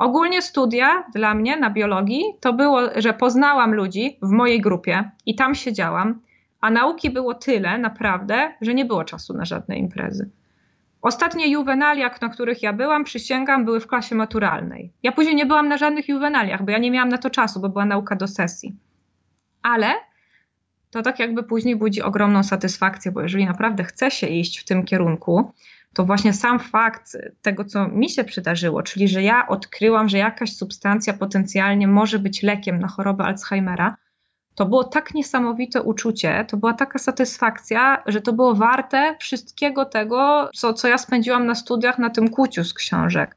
Ogólnie studia dla mnie na biologii to było, że poznałam ludzi w mojej grupie i tam siedziałam, a nauki było tyle naprawdę, że nie było czasu na żadne imprezy. Ostatnie juwenalia, na których ja byłam, przysięgam, były w klasie maturalnej. Ja później nie byłam na żadnych juwenaliach, bo ja nie miałam na to czasu, bo była nauka do sesji. Ale to tak jakby później budzi ogromną satysfakcję, bo jeżeli naprawdę chce się iść w tym kierunku, to właśnie sam fakt tego, co mi się przydarzyło, czyli że ja odkryłam, że jakaś substancja potencjalnie może być lekiem na chorobę Alzheimera, to było tak niesamowite uczucie, to była taka satysfakcja, że to było warte wszystkiego tego, co, co ja spędziłam na studiach na tym kłuciu z książek.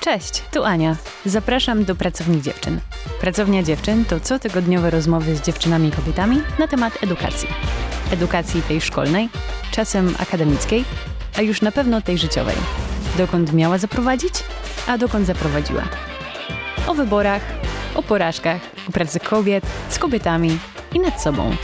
Cześć, tu Ania. Zapraszam do Pracowni Dziewczyn. Pracownia Dziewczyn to cotygodniowe rozmowy z dziewczynami i kobietami na temat edukacji. Edukacji tej szkolnej, czasem akademickiej, a już na pewno tej życiowej. Dokąd miała zaprowadzić, a dokąd zaprowadziła. O wyborach, o porażkach, o pracy kobiet, z kobietami i nad sobą.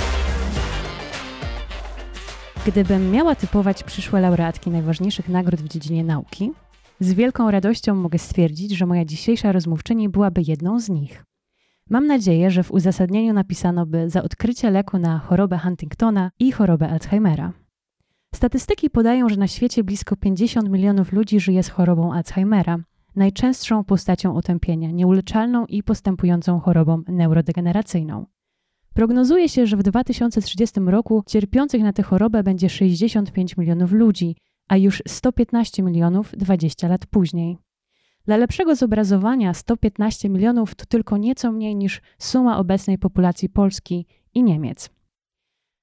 Gdybym miała typować przyszłe laureatki najważniejszych nagród w dziedzinie nauki, z wielką radością mogę stwierdzić, że moja dzisiejsza rozmówczyni byłaby jedną z nich. Mam nadzieję, że w uzasadnieniu napisano by za odkrycie leku na chorobę Huntingtona i chorobę Alzheimera. Statystyki podają, że na świecie blisko 50 milionów ludzi żyje z chorobą Alzheimera, najczęstszą postacią otępienia, nieuleczalną i postępującą chorobą neurodegeneracyjną. Prognozuje się, że w 2030 roku cierpiących na tę chorobę będzie 65 milionów ludzi, a już 115 milionów 20 lat później. Dla lepszego zobrazowania 115 milionów to tylko nieco mniej niż suma obecnej populacji Polski i Niemiec.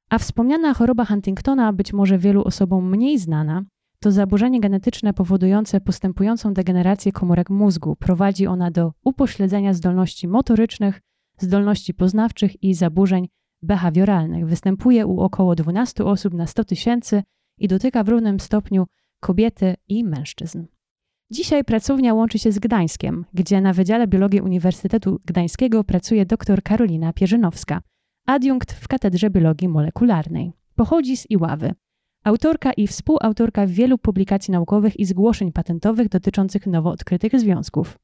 A wspomniana choroba Huntingtona, być może wielu osobom mniej znana, to zaburzenie genetyczne powodujące postępującą degenerację komórek mózgu. Prowadzi ona do upośledzenia zdolności motorycznych, zdolności poznawczych i zaburzeń behawioralnych. Występuje u około 12 osób na 100 tysięcy i dotyka w równym stopniu kobiety i mężczyzn. Dzisiaj pracownia łączy się z Gdańskiem, gdzie na Wydziale Biologii Uniwersytetu Gdańskiego pracuje dr Karolina Pierzynowska, adiunkt w Katedrze Biologii Molekularnej. Pochodzi z Iławy. Autorka i współautorka wielu publikacji naukowych i zgłoszeń patentowych dotyczących nowo odkrytych związków.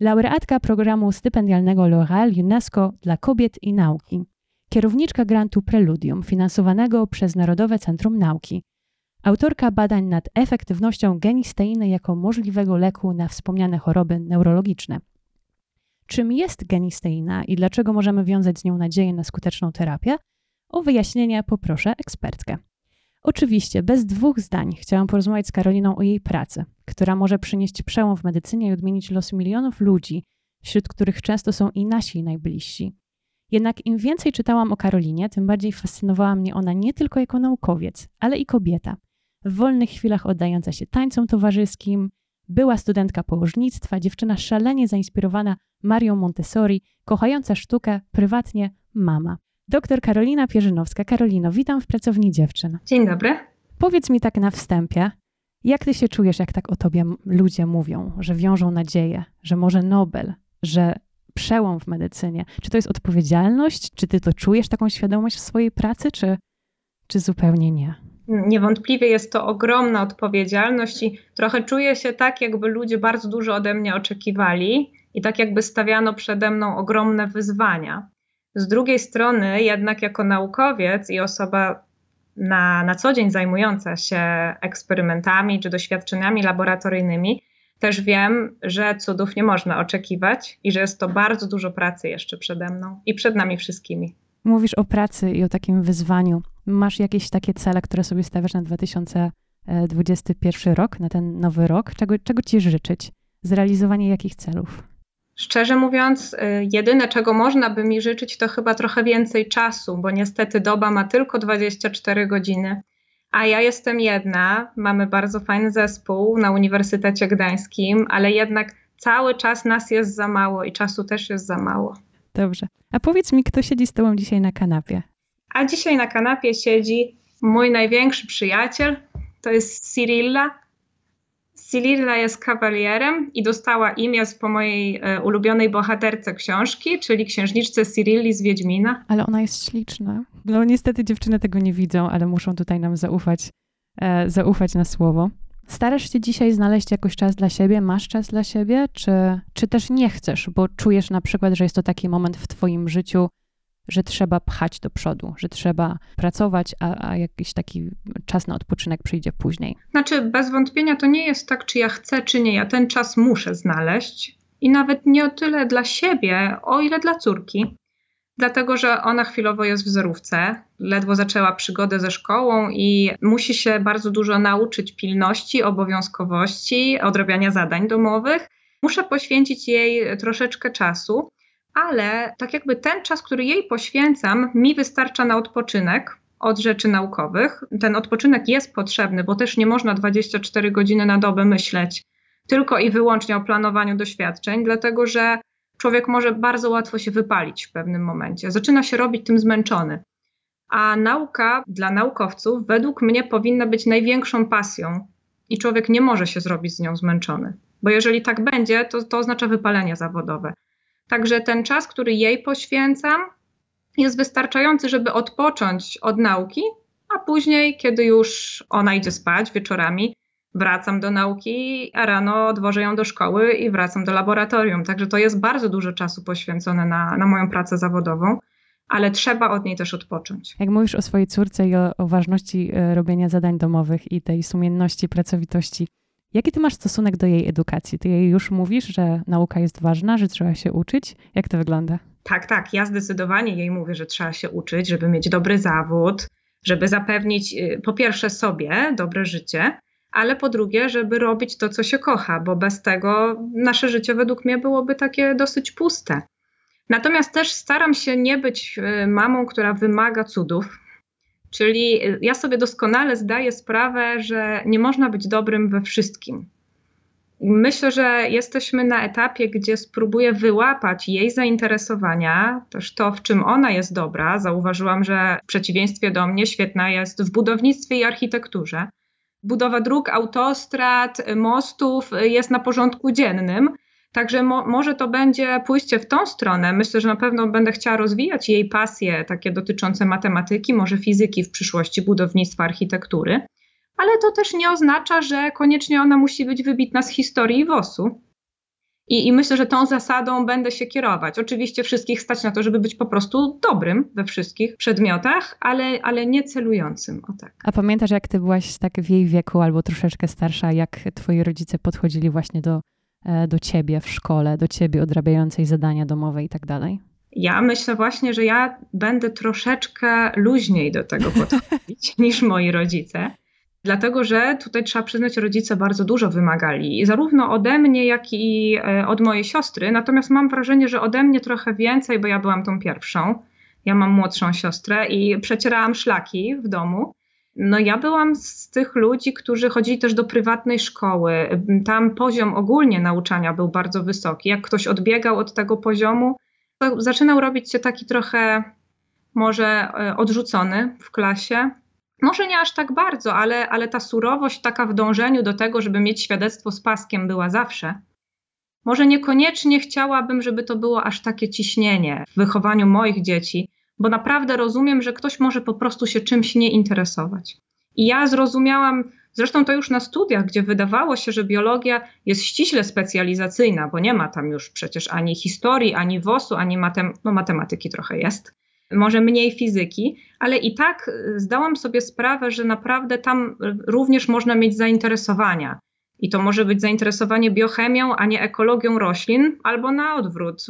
Laureatka programu stypendialnego L'Oréal UNESCO dla kobiet i nauki. Kierowniczka grantu Preludium, finansowanego przez Narodowe Centrum Nauki, Autorka badań nad efektywnością genisteiny jako możliwego leku na wspomniane choroby neurologiczne. Czym jest genisteina i dlaczego możemy wiązać z nią nadzieję na skuteczną terapię? O wyjaśnienie poproszę ekspertkę. Oczywiście, bez dwóch zdań chciałam porozmawiać z Karoliną o jej pracy, która może przynieść przełom w medycynie i odmienić los milionów ludzi, wśród których często są i nasi najbliżsi. Jednak im więcej czytałam o Karolinie, tym bardziej fascynowała mnie ona nie tylko jako naukowiec, ale i kobieta – w wolnych chwilach oddająca się tańcom towarzyskim, była studentka położnictwa, dziewczyna szalenie zainspirowana Marią Montessori, kochająca sztukę, prywatnie mama. Doktor Karolina Pierzynowska. Karolino, witam w Pracowni Dziewczyn. Dzień dobry. Powiedz mi tak na wstępie, jak ty się czujesz, jak tak o tobie ludzie mówią, że wiążą nadzieję, że może Nobel, że przełom w medycynie? Czy to jest odpowiedzialność? Czy ty to czujesz, taką świadomość w swojej pracy, czy, czy zupełnie nie? Niewątpliwie jest to ogromna odpowiedzialność i trochę czuję się tak, jakby ludzie bardzo dużo ode mnie oczekiwali i tak jakby stawiano przede mną ogromne wyzwania. Z drugiej strony, jednak jako naukowiec i osoba na, na co dzień zajmująca się eksperymentami czy doświadczeniami laboratoryjnymi, też wiem, że cudów nie można oczekiwać i że jest to bardzo dużo pracy jeszcze przede mną i przed nami wszystkimi. Mówisz o pracy i o takim wyzwaniu. Masz jakieś takie cele, które sobie stawiasz na 2021 rok, na ten nowy rok? Czego, czego ci życzyć? Zrealizowanie jakich celów? Szczerze mówiąc, y, jedyne czego można by mi życzyć, to chyba trochę więcej czasu, bo niestety doba ma tylko 24 godziny. A ja jestem jedna, mamy bardzo fajny zespół na Uniwersytecie Gdańskim, ale jednak cały czas nas jest za mało i czasu też jest za mało. Dobrze. A powiedz mi, kto siedzi z tobą dzisiaj na kanapie? A dzisiaj na kanapie siedzi mój największy przyjaciel, to jest Cyrilla. Cyrilla jest kawalierem i dostała imię po mojej e, ulubionej bohaterce książki, czyli księżniczce Cyrilli z Wiedźmina. Ale ona jest śliczna. No niestety dziewczyny tego nie widzą, ale muszą tutaj nam zaufać, e, zaufać na słowo. Starasz się dzisiaj znaleźć jakoś czas dla siebie? Masz czas dla siebie? Czy, czy też nie chcesz, bo czujesz na przykład, że jest to taki moment w Twoim życiu, że trzeba pchać do przodu, że trzeba pracować, a, a jakiś taki czas na odpoczynek przyjdzie później? Znaczy, bez wątpienia to nie jest tak, czy ja chcę, czy nie. Ja ten czas muszę znaleźć i nawet nie o tyle dla siebie, o ile dla córki dlatego że ona chwilowo jest w zerówce, ledwo zaczęła przygodę ze szkołą i musi się bardzo dużo nauczyć pilności, obowiązkowości, odrabiania zadań domowych. Muszę poświęcić jej troszeczkę czasu, ale tak jakby ten czas, który jej poświęcam, mi wystarcza na odpoczynek od rzeczy naukowych. Ten odpoczynek jest potrzebny, bo też nie można 24 godziny na dobę myśleć tylko i wyłącznie o planowaniu doświadczeń, dlatego że człowiek może bardzo łatwo się wypalić w pewnym momencie. Zaczyna się robić tym zmęczony. A nauka dla naukowców według mnie powinna być największą pasją i człowiek nie może się zrobić z nią zmęczony. Bo jeżeli tak będzie, to, to oznacza wypalenie zawodowe. Także ten czas, który jej poświęcam, jest wystarczający, żeby odpocząć od nauki, a później, kiedy już ona idzie spać wieczorami, wracam do nauki, a rano odwożę ją do szkoły i wracam do laboratorium. Także to jest bardzo dużo czasu poświęcone na, na moją pracę zawodową, ale trzeba od niej też odpocząć. Jak mówisz o swojej córce i o, o ważności e, robienia zadań domowych i tej sumienności, pracowitości, jaki ty masz stosunek do jej edukacji? Ty jej już mówisz, że nauka jest ważna, że trzeba się uczyć? Jak to wygląda? Tak, tak. Ja zdecydowanie jej mówię, że trzeba się uczyć, żeby mieć dobry zawód, żeby zapewnić y, po pierwsze sobie dobre życie, ale po drugie, żeby robić to, co się kocha, bo bez tego nasze życie według mnie byłoby takie dosyć puste. Natomiast też staram się nie być y, mamą, która wymaga cudów. Czyli ja sobie doskonale zdaję sprawę, że nie można być dobrym we wszystkim. Myślę, że jesteśmy na etapie, gdzie spróbuję wyłapać jej zainteresowania, też to, w czym ona jest dobra. Zauważyłam, że w przeciwieństwie do mnie świetna jest w budownictwie i architekturze budowa dróg, autostrad, mostów jest na porządku dziennym. Także mo może to będzie pójście w tą stronę. Myślę, że na pewno będę chciała rozwijać jej pasje takie dotyczące matematyki, może fizyki w przyszłości, budownictwa, architektury. Ale to też nie oznacza, że koniecznie ona musi być wybitna z historii WOS-u. I, I, myślę, że tą zasadą będę się kierować. Oczywiście wszystkich stać na to, żeby być po prostu dobrym we wszystkich przedmiotach, ale, ale nie celującym. O tak. A pamiętasz, jak ty byłaś tak w jej wieku albo troszeczkę starsza, jak twoi rodzice podchodzili właśnie do, do ciebie w szkole, do ciebie odrabiającej zadania domowe i tak dalej? Ja myślę właśnie, że ja będę troszeczkę luźniej do tego podchodzić niż moi rodzice. Dlatego, że tutaj trzeba przyznać, rodzice bardzo dużo wymagali, zarówno ode mnie, jak i e, od mojej siostry. Natomiast mam wrażenie, że ode mnie trochę więcej, bo ja byłam tą pierwszą. Ja mam młodszą siostrę i przecierałam szlaki w domu. No ja byłam z tych ludzi, którzy chodzili też do prywatnej szkoły. Tam poziom ogólnie nauczania był bardzo wysoki. Jak ktoś odbiegał od tego poziomu, to zaczynał robić się taki trochę może e, odrzucony w klasie. Może nie aż tak bardzo, ale, ale ta surowość taka w dążeniu do tego, żeby mieć świadectwo z paskiem była zawsze. Może niekoniecznie chciałabym, żeby to było aż takie ciśnienie w wychowaniu moich dzieci, bo naprawdę rozumiem, że ktoś może po prostu się czymś nie interesować. I ja zrozumiałam, zresztą to już na studiach, gdzie wydawało się, że biologia jest ściśle specjalizacyjna, bo nie ma tam już przecież ani historii, ani WOS-u, ani matem no, matematyki trochę jest może mniej fizyki, ale i tak y, zdałam sobie sprawę, że naprawdę tam również można mieć zainteresowania. I to może być zainteresowanie biochemią, a nie ekologią roślin, albo na odwrót,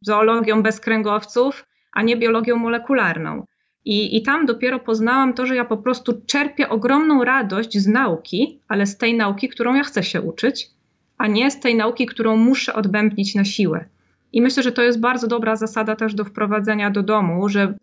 zoologią bez kręgowców, a nie biologią molekularną. I, I tam dopiero poznałam to, że ja po prostu czerpię ogromną radość z nauki, ale z tej nauki, którą ja chcę się uczyć, a nie z tej nauki, którą muszę odbębnić na siłę. I myślę, że to jest bardzo dobra zasada też do wprowadzenia do domu, że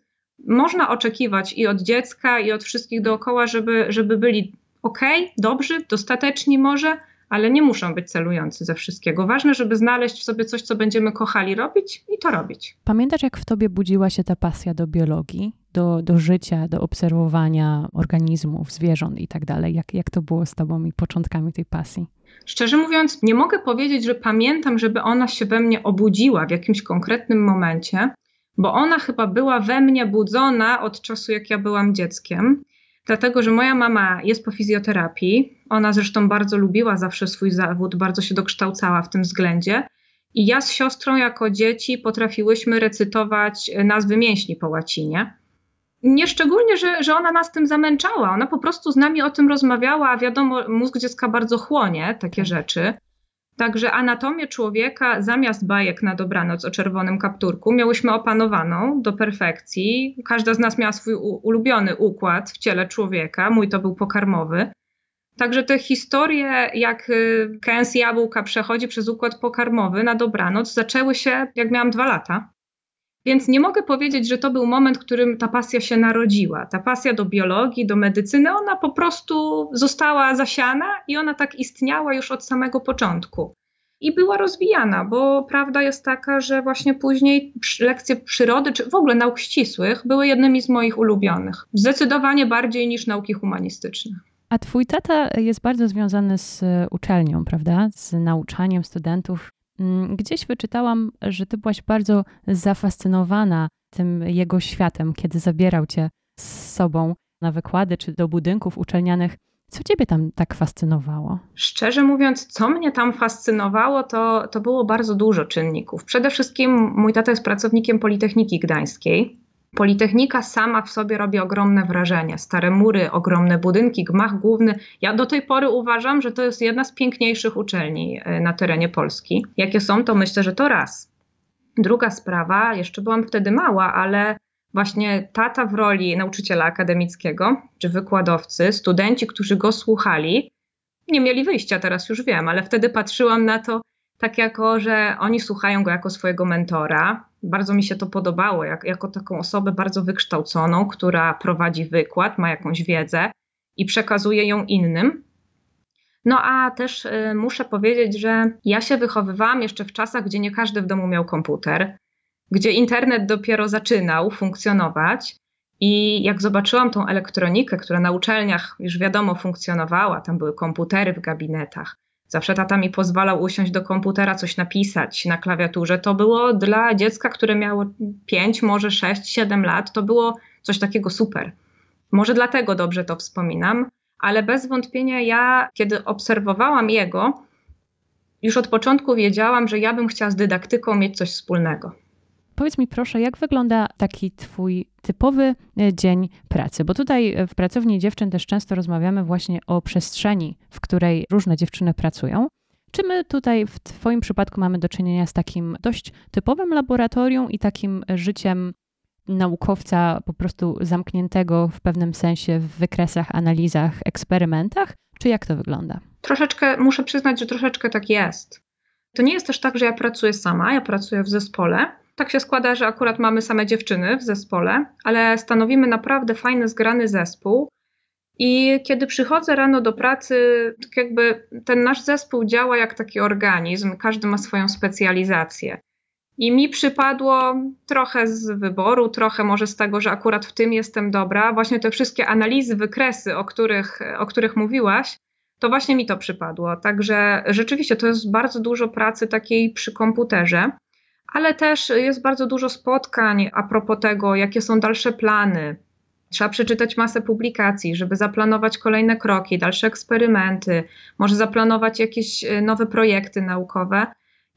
można oczekiwać i od dziecka, i od wszystkich dookoła, żeby, żeby byli ok, dobrzy, dostateczni może, ale nie muszą być celujący ze wszystkiego. Ważne, żeby znaleźć w sobie coś, co będziemy kochali robić i to robić. Pamiętasz, jak w tobie budziła się ta pasja do biologii, do, do życia, do obserwowania organizmów, zwierząt i tak dalej? Jak, jak to było z tobą i początkami tej pasji? Szczerze mówiąc, nie mogę powiedzieć, że pamiętam, żeby ona się we mnie obudziła w jakimś konkretnym momencie, bo ona chyba była we mnie budzona od czasu, jak ja byłam dzieckiem dlatego że moja mama jest po fizjoterapii. Ona zresztą bardzo lubiła zawsze swój zawód, bardzo się dokształcała w tym względzie. I ja z siostrą jako dzieci potrafiłyśmy recytować nazwy mięśni po łacinie. Nie szczególnie, że, że ona nas tym zamęczała. Ona po prostu z nami o tym rozmawiała, a wiadomo, mózg dziecka bardzo chłonie takie tak. rzeczy. Także anatomię człowieka zamiast bajek na dobranoc o czerwonym kapturku miałyśmy opanowaną do perfekcji. Każda z nas miała swój ulubiony układ w ciele człowieka. Mój to był pokarmowy. Także te historie, jak y, kęs jabłka przechodzi przez układ pokarmowy na dobranoc, zaczęły się jak miałam dwa lata. Więc nie mogę powiedzieć, że to był moment, w którym ta pasja się narodziła. Ta pasja do biologii, do medycyny, ona po prostu została zasiana i ona tak istniała już od samego początku. I była rozwijana, bo prawda jest taka, że właśnie później lekcje przyrody, czy w ogóle nauk ścisłych, były jednymi z moich ulubionych. Zdecydowanie bardziej niż nauki humanistyczne. A twój tata jest bardzo związany z uczelnią, prawda? Z nauczaniem studentów. Mm, gdzieś wyczytałam, że ty byłaś bardzo zafascynowana tym jego światem, kiedy zabierał cię z sobą na wykłady czy do budynków uczelnianych. Co ciebie tam tak fascynowało? Szczerze mówiąc, co mnie tam fascynowało, to, to było bardzo dużo czynników. Przede wszystkim mój tata jest pracownikiem Politechniki Gdańskiej. Politechnika sama w sobie robi ogromne wrażenie. Stare mury, ogromne budynki, gmach główny. Ja do tej pory uważam, że to jest jedna z piękniejszych uczelni e, na terenie Polski. Jakie są, to myślę, że to raz. Druga sprawa, jeszcze byłam wtedy mała, ale właśnie tata w roli nauczyciela akademickiego czy wykładowcy, studenci, którzy go słuchali, nie mieli wyjścia, teraz już wiem, ale wtedy patrzyłam na to tak jako, że oni słuchają go jako swojego mentora. Bardzo mi się to podobało, jak, jako taką osobę bardzo wykształconą, która prowadzi wykład, ma jakąś wiedzę i przekazuje ją innym. No a też y, muszę powiedzieć, że ja się wychowywałam jeszcze w czasach, gdzie nie każdy w domu miał komputer, gdzie internet dopiero zaczynał funkcjonować. I jak zobaczyłam tą elektronikę, która na uczelniach już wiadomo funkcjonowała, tam były komputery w gabinetach, Zawsze tata mi pozwalał usiąść do komputera, coś napisać na klawiaturze. To było dla dziecka, które miało 5, może 6, 7 lat, to było coś takiego super. Może dlatego dobrze to wspominam, ale bez wątpienia ja, kiedy obserwowałam jego, już od początku wiedziałam, że ja bym chciała z dydaktyką mieć coś wspólnego. Powiedz mi proszę, jak wygląda taki twój typowy e, dzień pracy? Bo tutaj e, w pracowni dziewczyn też często rozmawiamy właśnie o przestrzeni, w której różne dziewczyny pracują. Czy my tutaj w Twoim przypadku mamy do czynienia z takim dość typowym laboratorium i takim życiem naukowca po prostu zamkniętego w pewnym sensie w wykresach, analizach, eksperymentach? Czy jak to wygląda? Troszeczkę, muszę przyznać, że troszeczkę tak jest. To nie jest też tak, że ja pracuję sama, ja pracuję w zespole tak się składa, że akurat mamy same dziewczyny w zespole, ale stanowimy naprawdę fajny, zgrany zespół. I kiedy przychodzę rano do pracy, tak jakby ten nasz zespół działa jak taki organizm, każdy ma swoją specjalizację. I mi przypadło trochę z wyboru, trochę może z tego, że akurat w tym jestem dobra. Właśnie te wszystkie analizy, wykresy, o których, o których mówiłaś, to właśnie mi to przypadło. Także rzeczywiście to jest bardzo dużo pracy takiej przy komputerze ale też jest bardzo dużo spotkań a propos tego, jakie są dalsze plany. Trzeba przeczytać masę publikacji, żeby zaplanować kolejne kroki, dalsze eksperymenty, może zaplanować jakieś e, nowe projekty naukowe.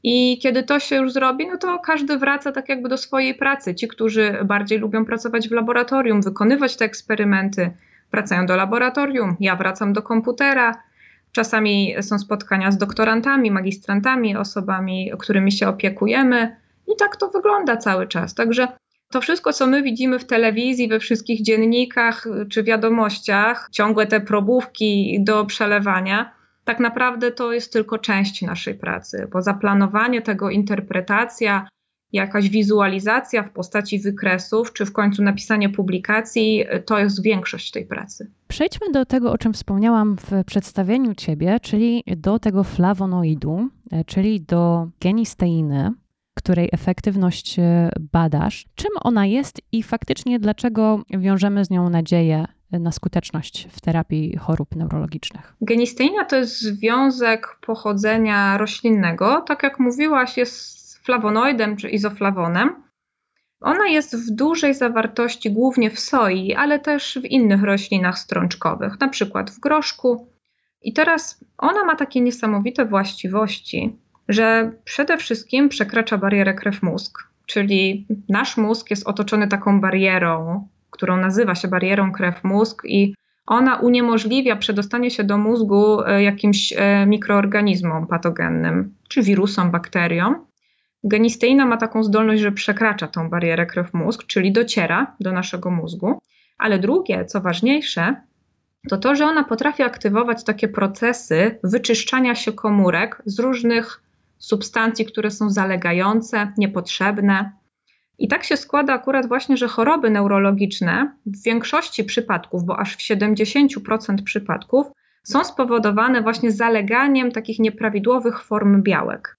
I kiedy to się już zrobi, no to każdy wraca tak jakby do swojej pracy. Ci, którzy bardziej lubią pracować w laboratorium, wykonywać te eksperymenty, wracają do laboratorium. Ja wracam do komputera. Czasami są spotkania z doktorantami, magistrantami, osobami, którymi się opiekujemy. I tak to wygląda cały czas. Także to wszystko, co my widzimy w telewizji, we wszystkich dziennikach czy wiadomościach, ciągłe te probówki do przelewania, tak naprawdę to jest tylko część naszej pracy, bo zaplanowanie tego, interpretacja jakaś wizualizacja w postaci wykresów, czy w końcu napisanie publikacji, to jest większość tej pracy. Przejdźmy do tego, o czym wspomniałam w przedstawieniu Ciebie, czyli do tego flawonoidu, e, czyli do genisteiny, której efektywność e, badasz. Czym ona jest i faktycznie dlaczego wiążemy z nią nadzieję na skuteczność w terapii chorób neurologicznych? Genisteina to jest związek pochodzenia roślinnego. Tak jak mówiłaś, jest flawonoidem czy izoflawonem. Ona jest w dużej zawartości głównie w soi, ale też w innych roślinach strączkowych, na przykład w groszku. I teraz ona ma takie niesamowite właściwości, że przede wszystkim przekracza barierę krew-mózg, czyli nasz mózg jest otoczony taką barierą, którą nazywa się barierą krew-mózg i ona uniemożliwia przedostanie się do mózgu e, jakimś e, mikroorganizmom patogennym, czy wirusom, bakteriom. Genisteina ma taką zdolność, że przekracza tą barierę krew-mózg, czyli dociera do naszego mózgu. Ale drugie, co ważniejsze, to to, że ona potrafi aktywować takie procesy wyczyszczania się komórek z różnych substancji, które są zalegające, niepotrzebne. I tak się składa akurat właśnie, że choroby neurologiczne w większości przypadków, bo aż w 70% przypadków, są spowodowane właśnie zaleganiem takich nieprawidłowych form białek.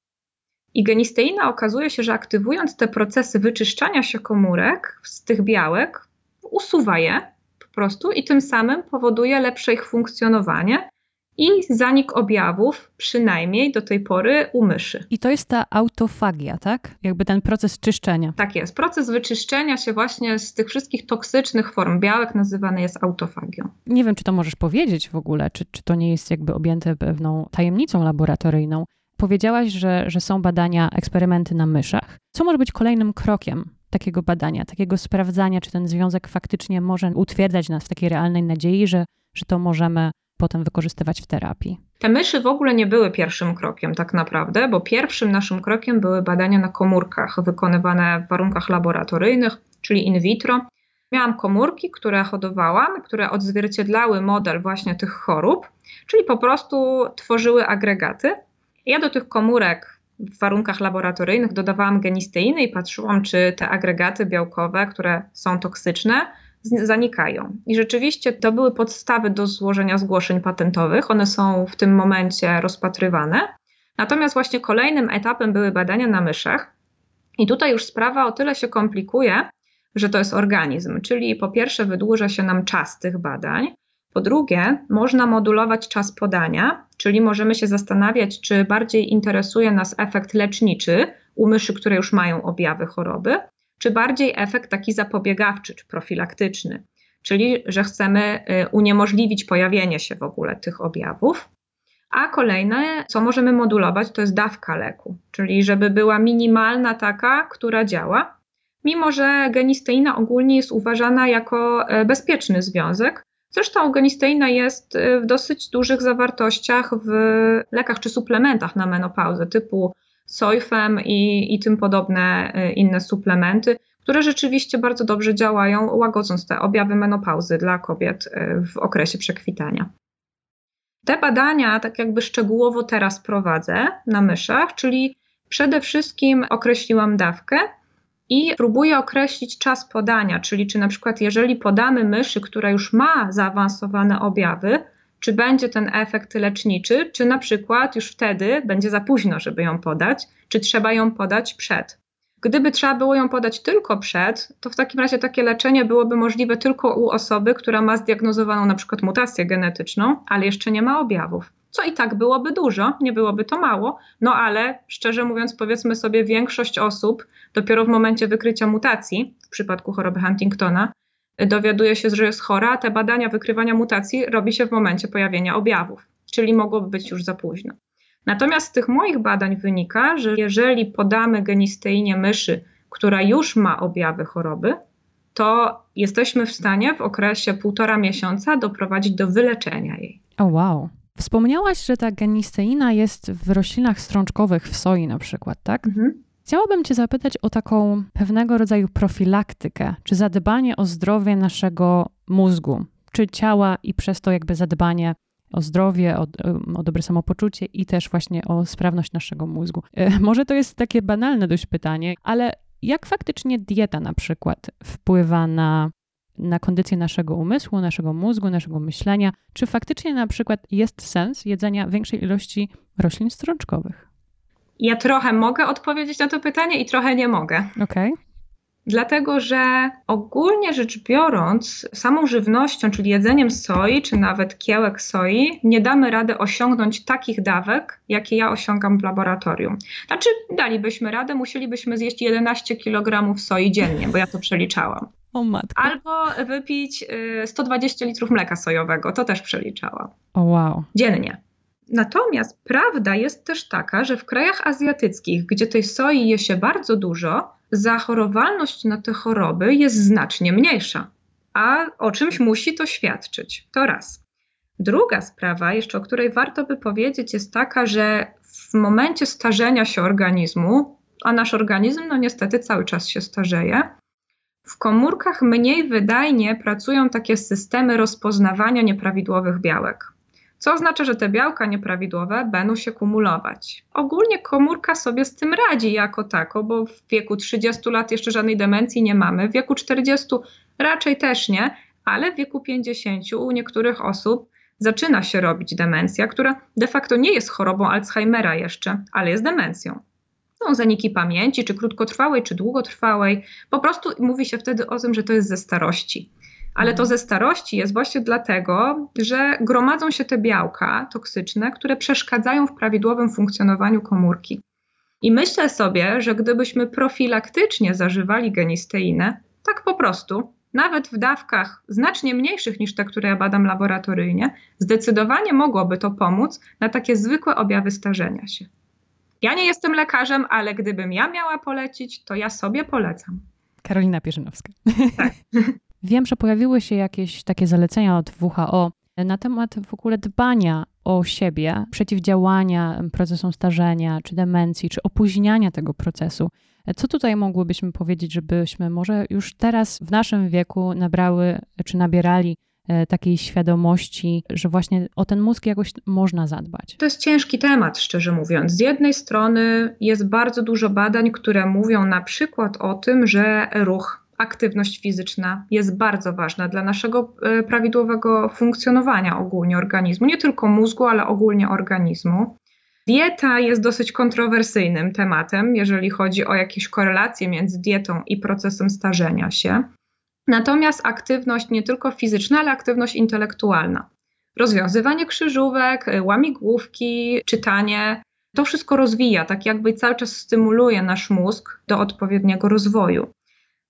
I genisteina okazuje się, że aktywując te procesy wyczyszczania się komórek z tych białek, usuwa je po prostu i tym samym powoduje lepsze ich funkcjonowanie i zanik objawów, przynajmniej do tej pory u myszy. I to jest ta autofagia, tak? Jakby ten proces czyszczenia. Tak jest. Proces wyczyszczenia się właśnie z tych wszystkich toksycznych form białek nazywany jest autofagią. Nie wiem, czy to możesz powiedzieć w ogóle, czy, czy to nie jest jakby objęte pewną tajemnicą laboratoryjną. Powiedziałaś, że, że są badania, eksperymenty na myszach. Co może być kolejnym krokiem takiego badania, takiego sprawdzania, czy ten związek faktycznie może utwierdzać nas w takiej realnej nadziei, że, że to możemy potem wykorzystywać w terapii? Te myszy w ogóle nie były pierwszym krokiem, tak naprawdę, bo pierwszym naszym krokiem były badania na komórkach wykonywane w warunkach laboratoryjnych, czyli in vitro. Miałam komórki, które hodowałam, które odzwierciedlały model właśnie tych chorób, czyli po prostu tworzyły agregaty. Ja do tych komórek w warunkach laboratoryjnych dodawałam genisteiny i patrzyłam, czy te agregaty białkowe, które są toksyczne, zanikają. I rzeczywiście to były podstawy do złożenia zgłoszeń patentowych. One są w tym momencie rozpatrywane. Natomiast właśnie kolejnym etapem były badania na myszach. I tutaj już sprawa o tyle się komplikuje, że to jest organizm, czyli po pierwsze wydłuża się nam czas tych badań, po drugie, można modulować czas podania, czyli możemy się zastanawiać, czy bardziej interesuje nas efekt leczniczy u myszy, które już mają objawy choroby, czy bardziej efekt taki zapobiegawczy czy profilaktyczny, czyli że chcemy y, uniemożliwić pojawienie się w ogóle tych objawów. A kolejne, co możemy modulować, to jest dawka leku, czyli żeby była minimalna taka, która działa, mimo że genisteina ogólnie jest uważana jako e, bezpieczny związek, Zresztą genisteina jest y, w dosyć dużych zawartościach w lekach czy suplementach na menopauzę typu sojfem i, i tym podobne y, inne suplementy, które rzeczywiście bardzo dobrze działają, łagodząc te objawy menopauzy dla kobiet y, w okresie przekwitania. Te badania tak jakby szczegółowo teraz prowadzę na myszach, czyli przede wszystkim określiłam dawkę, i próbuje określić czas podania, czyli czy na przykład jeżeli podamy myszy, która już ma zaawansowane objawy, czy będzie ten efekt leczniczy, czy na przykład już wtedy będzie za późno, żeby ją podać, czy trzeba ją podać przed. Gdyby trzeba było ją podać tylko przed, to w takim razie takie leczenie byłoby możliwe tylko u osoby, która ma zdiagnozowaną na przykład mutację genetyczną, ale jeszcze nie ma objawów co i tak byłoby dużo, nie byłoby to mało, no ale szczerze mówiąc, powiedzmy sobie, większość osób dopiero w momencie wykrycia mutacji, w przypadku choroby Huntingtona, dowiaduje się, że jest chora, te badania wykrywania mutacji robi się w momencie pojawienia objawów, czyli mogłoby być już za późno. Natomiast z tych moich badań wynika, że jeżeli podamy genisteinie myszy, która już ma objawy choroby, to jesteśmy w stanie w okresie półtora miesiąca doprowadzić do wyleczenia jej. O oh, wow. Wspomniałaś, że ta genisteina jest w roślinach strączkowych, w soi na przykład, tak? Mhm. Chciałabym Cię zapytać o taką pewnego rodzaju profilaktykę, czy zadbanie o zdrowie naszego mózgu, czy ciała i przez to jakby zadbanie o zdrowie, o, o, dobre samopoczucie i też właśnie o sprawność naszego mózgu. E, może to jest takie banalne dość pytanie, ale jak faktycznie dieta na przykład wpływa na, na kondycję naszego umysłu, naszego mózgu, naszego myślenia? Czy faktycznie na przykład jest sens jedzenia większej ilości roślin strączkowych? Ja trochę mogę odpowiedzieć na to pytanie i trochę nie mogę. Okej. Okay. Dlatego, że ogólnie rzecz biorąc, samą żywnością, czyli jedzeniem soi, czy nawet kiełek soi, nie damy rady osiągnąć takich dawek, jakie ja osiągam w laboratorium. Znaczy, dalibyśmy radę, musielibyśmy zjeść 11 kg soi dziennie, bo ja to przeliczałam. O matko. Albo wypić 120 y, litrów mleka sojowego, to też przeliczałam. O wow. Dziennie. Natomiast prawda jest też taka, że w krajach azjatyckich, gdzie tej soi je się bardzo dużo, zachorowalność na te choroby jest znacznie mniejsza. A o czymś musi to świadczyć. To raz. Druga sprawa, jeszcze o której warto by powiedzieć, jest taka, że w momencie starzenia się organizmu, a nasz organizm, no niestety, cały czas się starzeje, w komórkach mniej wydajnie pracują takie systemy rozpoznawania nieprawidłowych białek co oznacza, że te białka nieprawidłowe będą się kumulować. Ogólnie komórka sobie z tym radzi jako tako, bo w wieku 30 lat jeszcze żadnej demencji nie mamy, w wieku 40 raczej też nie, ale w wieku 50 u niektórych osób zaczyna się robić demencja, która de facto nie jest chorobą Alzheimera jeszcze, ale jest demencją. Są zaniki pamięci, czy krótkotrwałej, czy długotrwałej. Po prostu mówi się wtedy o tym, że to jest ze starości ale to mhm. ze starości jest właśnie dlatego, że gromadzą się te białka toksyczne, które przeszkadzają w prawidłowym funkcjonowaniu komórki. I myślę sobie, że gdybyśmy profilaktycznie zażywali genisteinę, tak po prostu, nawet w dawkach znacznie mniejszych niż te, które ja badam laboratoryjnie, zdecydowanie mogłoby to pomóc na takie zwykłe objawy starzenia się. Ja nie jestem lekarzem, ale gdybym ja miała polecić, to ja sobie polecam. Karolina Pierzynowska. Tak. Wiem, że pojawiły się jakieś takie zalecenia od WHO na temat w ogóle dbania o siebie, przeciwdziałania procesom starzenia, czy demencji, czy opóźniania tego procesu. Co tutaj mogłybyśmy powiedzieć, żebyśmy może już teraz w naszym wieku nabrały, czy nabierali e, takiej świadomości, że właśnie o ten mózg jakoś można zadbać? To jest ciężki temat, szczerze mówiąc. Z jednej strony jest bardzo dużo badań, które mówią na przykład o tym, że ruch aktywność fizyczna jest bardzo ważna dla naszego e, prawidłowego funkcjonowania ogólnie organizmu, nie tylko mózgu, ale ogólnie organizmu. Dieta jest dosyć kontrowersyjnym tematem, jeżeli chodzi o jakieś korelacje między dietą i procesem starzenia się. Natomiast aktywność nie tylko fizyczna, ale aktywność intelektualna. Rozwiązywanie krzyżówek, e, łamigłówki, czytanie, to wszystko rozwija, tak jakby cały czas stymuluje nasz mózg do odpowiedniego rozwoju.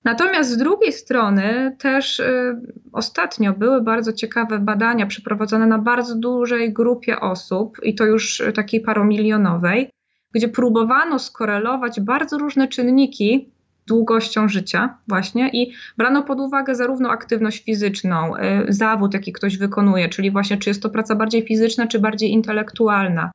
Natomiast z drugiej strony też y, ostatnio były bardzo ciekawe badania przeprowadzone na bardzo dużej grupie osób, i to już takiej paromilionowej, gdzie próbowano skorelować bardzo różne czynniki długością życia właśnie i brano pod uwagę zarówno aktywność fizyczną, y, zawód, jaki ktoś wykonuje, czyli właśnie czy jest to praca bardziej fizyczna, czy bardziej intelektualna,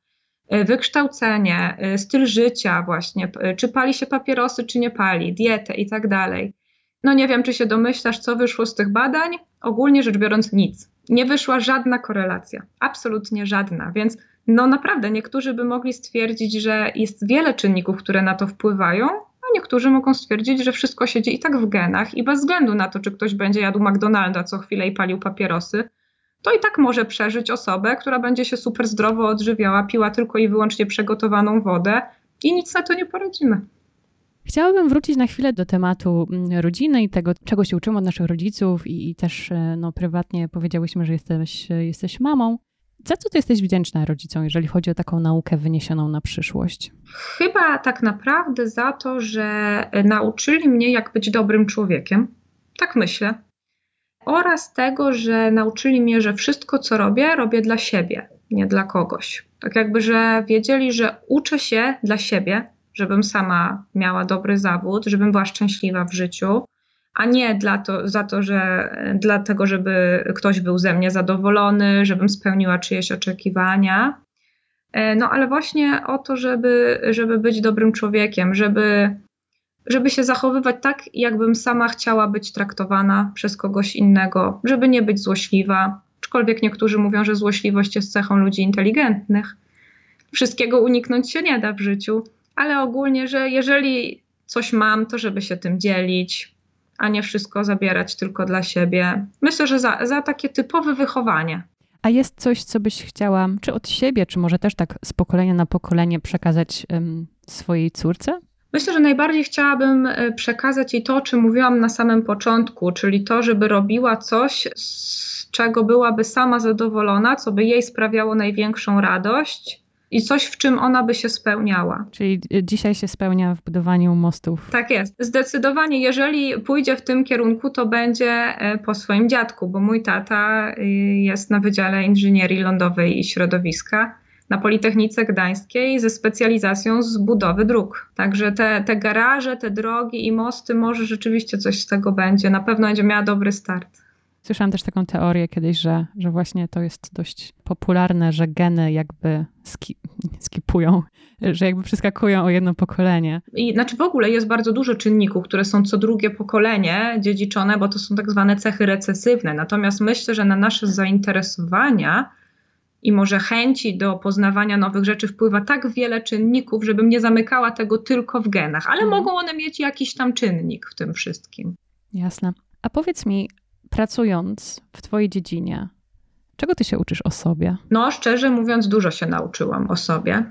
y, wykształcenie, y, styl życia właśnie, czy pali się papierosy, czy nie pali, dietę i tak dalej. No nie wiem, czy się domyślasz, co wyszło z tych badań. Ogólnie rzecz biorąc, nic. Nie wyszła żadna korelacja, absolutnie żadna, więc no naprawdę niektórzy by mogli stwierdzić, że jest wiele czynników, które na to wpływają, a niektórzy mogą stwierdzić, że wszystko siedzi i tak w genach i bez względu na to, czy ktoś będzie jadł McDonalda co chwilę i palił papierosy, to i tak może przeżyć osobę, która będzie się super zdrowo odżywiała, piła tylko i wyłącznie przygotowaną wodę i nic na to nie poradzimy. Chciałabym wrócić na chwilę do tematu mm, rodziny i tego, czego się uczymy od naszych rodziców i, i też e, no, prywatnie powiedziałyśmy, że jesteś, e, jesteś mamą. Za co ty jesteś wdzięczna rodzicom, jeżeli chodzi o taką naukę wyniesioną na przyszłość? Chyba tak naprawdę za to, że nauczyli mnie, jak być dobrym człowiekiem. Tak myślę. Oraz tego, że nauczyli mnie, że wszystko, co robię, robię dla siebie, nie dla kogoś. Tak jakby, że wiedzieli, że uczę się dla siebie, żebym sama miała dobry zawód, żebym była szczęśliwa w życiu, a nie dla to, za to, że dlatego, żeby ktoś był ze mnie zadowolony, żebym spełniła czyjeś oczekiwania. E, no ale właśnie o to, żeby, żeby być dobrym człowiekiem, żeby, żeby się zachowywać tak, jakbym sama chciała być traktowana przez kogoś innego, żeby nie być złośliwa. Aczkolwiek niektórzy mówią, że złośliwość jest cechą ludzi inteligentnych. Wszystkiego uniknąć się nie da w życiu ale ogólnie, że jeżeli coś mam, to żeby się tym dzielić, a nie wszystko zabierać tylko dla siebie. Myślę, że za, za takie typowe wychowanie. A jest coś, co byś chciała, czy od siebie, czy może też tak z pokolenia na pokolenie przekazać um, swojej córce? Myślę, że najbardziej chciałabym e, przekazać jej to, o czym mówiłam na samym początku, czyli to, żeby robiła coś, z czego byłaby sama zadowolona, co by jej sprawiało największą radość i coś, w czym ona by się spełniała. Czyli e, dzisiaj się spełnia w budowaniu mostów. Tak jest. Zdecydowanie, jeżeli pójdzie w tym kierunku, to będzie e, po swoim dziadku, bo mój tata y, jest na Wydziale Inżynierii Lądowej i Środowiska na Politechnice Gdańskiej ze specjalizacją z budowy dróg. Także te, te garaże, te drogi i mosty, może rzeczywiście coś z tego będzie. Na pewno będzie miała dobry start. Słyszałam też taką teorię kiedyś, że, że właśnie to jest dość popularne, że geny jakby ski, skipują, że jakby przeskakują o jedno pokolenie. I znaczy w ogóle jest bardzo dużo czynników, które są co drugie pokolenie dziedziczone, bo to są tak zwane cechy recesywne. Natomiast myślę, że na nasze zainteresowania i może chęci do poznawania nowych rzeczy wpływa tak wiele czynników, żebym nie zamykała tego tylko w genach, ale mhm. mogą one mieć jakiś tam czynnik w tym wszystkim. Jasne. A powiedz mi, pracując w Twojej dziedzinie, czego Ty się uczysz o sobie? No, szczerze mówiąc, dużo się nauczyłam o sobie.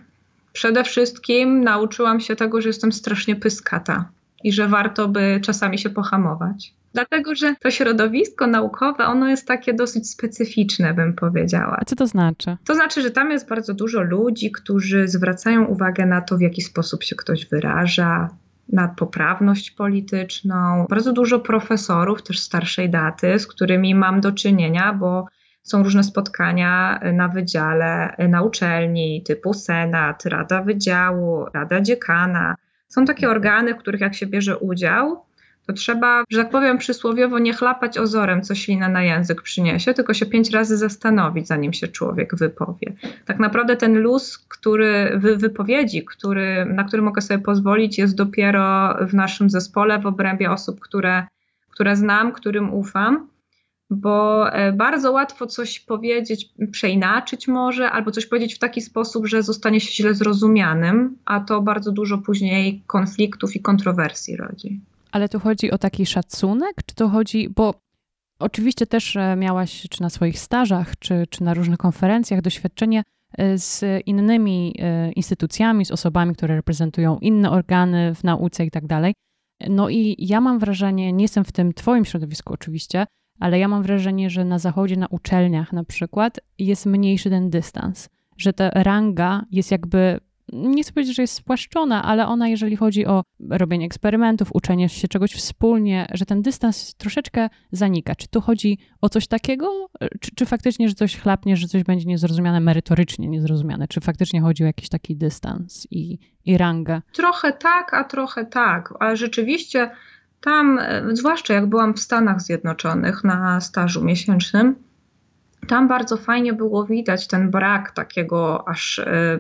Przede wszystkim nauczyłam się tego, że jestem strasznie pyskata i że warto by czasami się pohamować. Dlatego, że to środowisko naukowe, ono jest takie dosyć specyficzne, bym powiedziała. A co to znaczy? To znaczy, że tam jest bardzo dużo ludzi, którzy zwracają uwagę na to, w jaki sposób się ktoś wyraża, na poprawność polityczną. Bardzo dużo profesorów, też starszej daty, z którymi mam do czynienia, bo są różne spotkania na wydziale, na uczelni, typu Senat, Rada Wydziału, Rada Dziekana. Są takie organy, w których jak się bierze udział, to trzeba, że tak powiem przysłowiowo, nie chlapać ozorem, co ślina na język przyniesie, tylko się pięć razy zastanowić, zanim się człowiek wypowie. Tak naprawdę ten luz, który wy, wypowiedzi, który, na który mogę sobie pozwolić, jest dopiero w naszym zespole, w obrębie osób, które, które znam, którym ufam bo e, bardzo łatwo coś powiedzieć, przeinaczyć może, albo coś powiedzieć w taki sposób, że zostanie się źle zrozumianym, a to bardzo dużo później konfliktów i kontrowersji rodzi. Ale tu chodzi o taki szacunek, czy to chodzi, bo oczywiście też e, miałaś czy na swoich stażach, czy, czy na różnych konferencjach doświadczenie e, z innymi e, instytucjami, z osobami, które reprezentują inne organy w nauce i tak dalej. No i ja mam wrażenie, nie jestem w tym twoim środowisku oczywiście, ale ja mam wrażenie, że na zachodzie, na uczelniach na przykład jest mniejszy ten dystans, że ta ranga jest jakby nie chcę powiedzieć, że jest spłaszczona, ale ona, jeżeli chodzi o robienie eksperymentów, uczenie się czegoś wspólnie, że ten dystans troszeczkę zanika. Czy tu chodzi o coś takiego, czy, czy faktycznie, że coś chlapnie, że coś będzie niezrozumiane merytorycznie niezrozumiane? Czy faktycznie chodzi o jakiś taki dystans i, i rangę? Trochę tak, a trochę tak. Ale rzeczywiście tam, e, zwłaszcza jak byłam w Stanach Zjednoczonych na stażu miesięcznym, tam bardzo fajnie było widać ten brak takiego aż, e,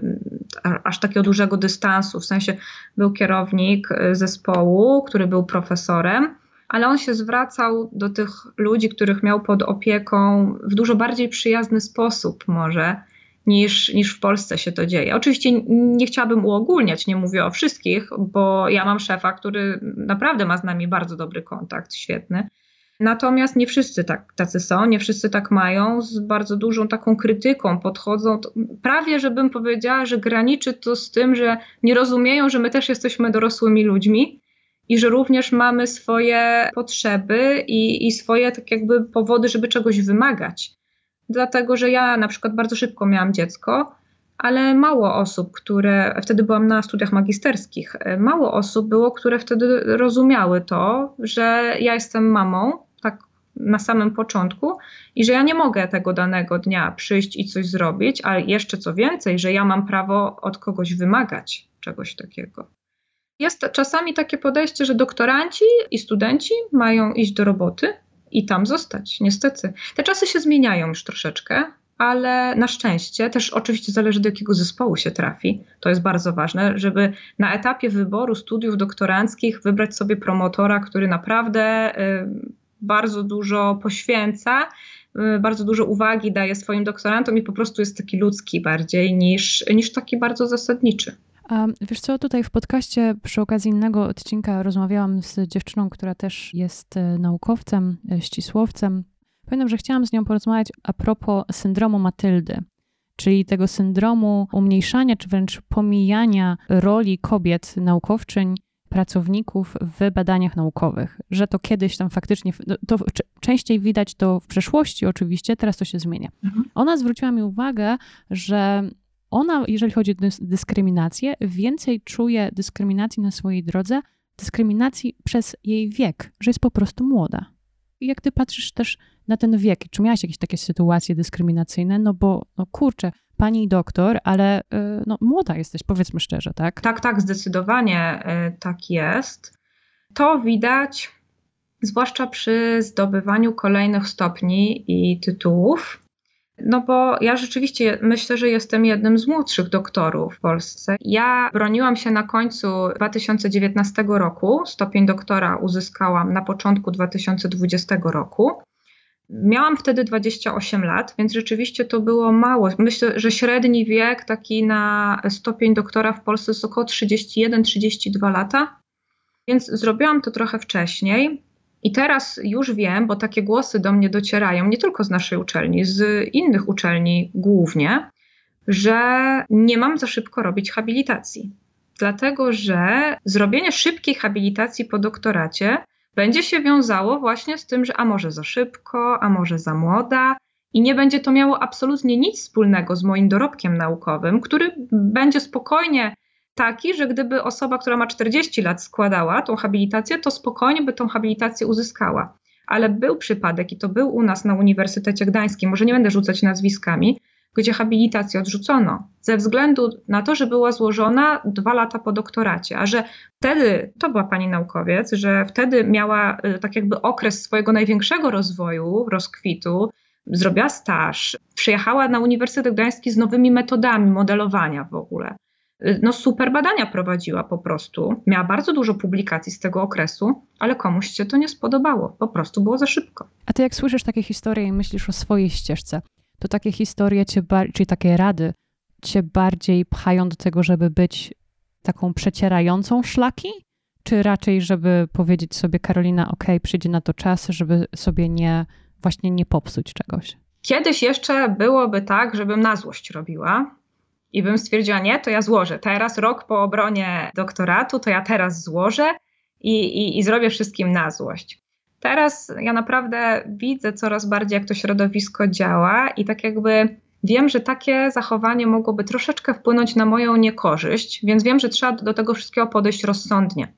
aż takiego dużego dystansu. W sensie był kierownik e, zespołu, który był profesorem, ale on się zwracał do tych ludzi, których miał pod opieką w dużo bardziej przyjazny sposób, może. Niż, niż w Polsce się to dzieje. Oczywiście nie chciałabym uogólniać, nie mówię o wszystkich, bo ja mam szefa, który naprawdę ma z nami bardzo dobry kontakt, świetny Natomiast nie wszyscy tak, tacy są, nie wszyscy tak mają, z bardzo dużą taką krytyką podchodzą. Prawie, żebym powiedziała, że graniczy to z tym, że nie rozumieją, że my też jesteśmy dorosłymi ludźmi i że również mamy swoje potrzeby i, i swoje tak jakby powody, żeby czegoś wymagać. Dlatego, że ja na przykład bardzo szybko miałam dziecko, ale mało osób, które wtedy byłam na studiach magisterskich, mało osób było, które wtedy rozumiały to, że ja jestem mamą tak na samym początku i że ja nie mogę tego danego dnia przyjść i coś zrobić, ale jeszcze co więcej, że ja mam prawo od kogoś wymagać czegoś takiego. Jest czasami takie podejście, że doktoranci i studenci mają iść do roboty i tam zostać. Niestety. Te czasy się zmieniają już troszeczkę, ale na szczęście też oczywiście zależy do jakiego zespołu się trafi. To jest bardzo ważne, żeby na etapie wyboru studiów doktoranckich wybrać sobie promotora, który naprawdę bardzo dużo poświęca, y, bardzo dużo uwagi daje swoim doktorantom i po prostu jest taki ludzki bardziej niż, niż taki bardzo zasadniczy. A wiesz co, tutaj w podcaście przy okazji innego odcinka rozmawiałam z dziewczyną, która też jest e, naukowcem, e, ścisłowcem. Pamiętam, że chciałam z nią porozmawiać a propos syndromu Matyldy, czyli tego syndromu umniejszania czy wręcz pomijania roli kobiet naukowczyń pracowników w badaniach naukowych, że to kiedyś tam faktycznie, no, to częściej widać to w przeszłości oczywiście, teraz to się zmienia. Mhm. Ona zwróciła mi uwagę, że ona, jeżeli chodzi o dyskryminację, więcej czuje dyskryminacji na swojej drodze, dyskryminacji przez jej wiek, że jest po prostu młoda. I jak ty patrzysz też na ten wiek, czy miałaś jakieś takie sytuacje dyskryminacyjne, no bo, no kurczę, pani doktor, ale y, no, młoda jesteś, powiedzmy szczerze, tak? Tak, tak, zdecydowanie y, tak jest. To widać zwłaszcza przy zdobywaniu kolejnych stopni i tytułów. No bo ja rzeczywiście myślę, że jestem jednym z młodszych doktorów w Polsce. Ja broniłam się na końcu 2019 roku, stopień doktora uzyskałam na początku 2020 roku. Miałam wtedy 28 lat, więc rzeczywiście to było mało. Myślę, że średni wiek taki na stopień doktora w Polsce jest około 31-32 lata, więc zrobiłam to trochę wcześniej. I teraz już wiem, bo takie głosy do mnie docierają nie tylko z naszej uczelni, z innych uczelni głównie, że nie mam za szybko robić habilitacji. Dlatego, że zrobienie szybkiej habilitacji po doktoracie będzie się wiązało właśnie z tym, że a może za szybko, a może za młoda, i nie będzie to miało absolutnie nic wspólnego z moim dorobkiem naukowym, który będzie spokojnie taki, że gdyby osoba, która ma 40 lat składała tą habilitację, to spokojnie by tą habilitację uzyskała. Ale był przypadek, i to był u nas na Uniwersytecie Gdańskim, może nie będę rzucać nazwiskami, gdzie habilitację odrzucono ze względu na to, że była złożona dwa lata po doktoracie, a że wtedy, to była pani naukowiec, że wtedy miała y, tak jakby okres swojego największego rozwoju, rozkwitu, zrobiła staż, przyjechała na Uniwersytet Gdański z nowymi metodami modelowania w ogóle. Y, no super badania prowadziła po prostu. Miała bardzo dużo publikacji z tego okresu, ale komuś się to nie spodobało. Po prostu było za szybko. A ty jak słyszysz takie historie i myślisz o swojej ścieżce, to takie historie cię, czyli takie rady cię bardziej pchają do tego, żeby być taką przecierającą szlaki? Czy raczej, żeby powiedzieć sobie, Karolina, ok, przyjdzie na to czas, żeby sobie nie, właśnie nie popsuć czegoś? Kiedyś jeszcze byłoby tak, żebym na złość robiła, i bym stwierdziła, nie, to ja złożę. Teraz rok po obronie doktoratu, to ja teraz złożę i, i, i zrobię wszystkim na złość. Teraz ja naprawdę widzę coraz bardziej, jak to środowisko działa i tak jakby wiem, że takie zachowanie mogłoby troszeczkę wpłynąć na moją niekorzyść, więc wiem, że trzeba do tego wszystkiego podejść rozsądnie.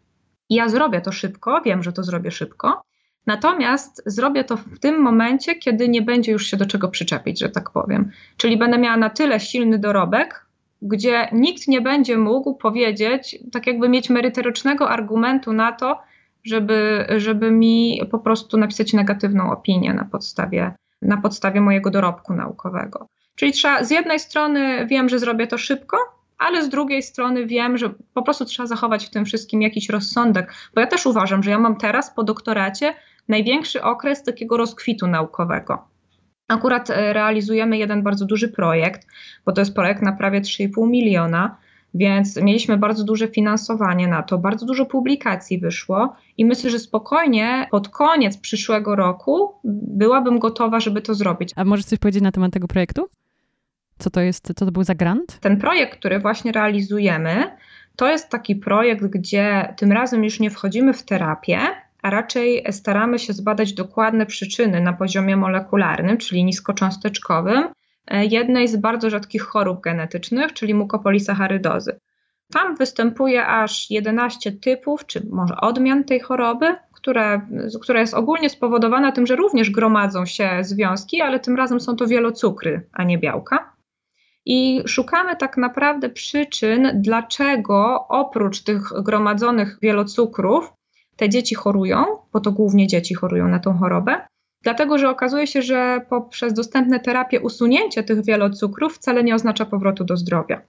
I ja zrobię to szybko, wiem, że to zrobię szybko, Natomiast zrobię to w tym momencie, kiedy nie będzie już się do czego przyczepić, że tak powiem. Czyli będę miała na tyle silny dorobek, gdzie nikt nie będzie mógł powiedzieć, tak jakby mieć merytorycznego argumentu na to, żeby, żeby mi po prostu napisać negatywną opinię na podstawie, na podstawie mojego dorobku naukowego. Czyli trzeba, z jednej strony wiem, że zrobię to szybko, ale z drugiej strony wiem, że po prostu trzeba zachować w tym wszystkim jakiś rozsądek, bo ja też uważam, że ja mam teraz po doktoracie największy okres takiego rozkwitu naukowego. Akurat e, realizujemy jeden bardzo duży projekt, bo to jest projekt na prawie 3,5 miliona, więc mieliśmy bardzo duże finansowanie na to, bardzo dużo publikacji wyszło i myślę, że spokojnie pod koniec przyszłego roku byłabym gotowa, żeby to zrobić. A możesz coś powiedzieć na temat tego projektu? Co to jest, co to był za grant? Ten projekt, który właśnie realizujemy, to jest taki projekt, gdzie tym razem już nie wchodzimy w terapię, a raczej staramy się zbadać dokładne przyczyny na poziomie molekularnym, czyli niskocząsteczkowym, jednej z bardzo rzadkich chorób genetycznych, czyli mukopolisacharydozy. Tam występuje aż 11 typów, czy może odmian tej choroby, które, która jest ogólnie spowodowana tym, że również gromadzą się związki, ale tym razem są to wielocukry, a nie białka. I szukamy tak naprawdę przyczyn, dlaczego oprócz tych gromadzonych wielocukrów te dzieci chorują, bo to głównie dzieci chorują na tą chorobę, dlatego że okazuje się, że poprzez dostępne terapie usunięcie tych wielocukrów wcale nie oznacza powrotu do zdrowia.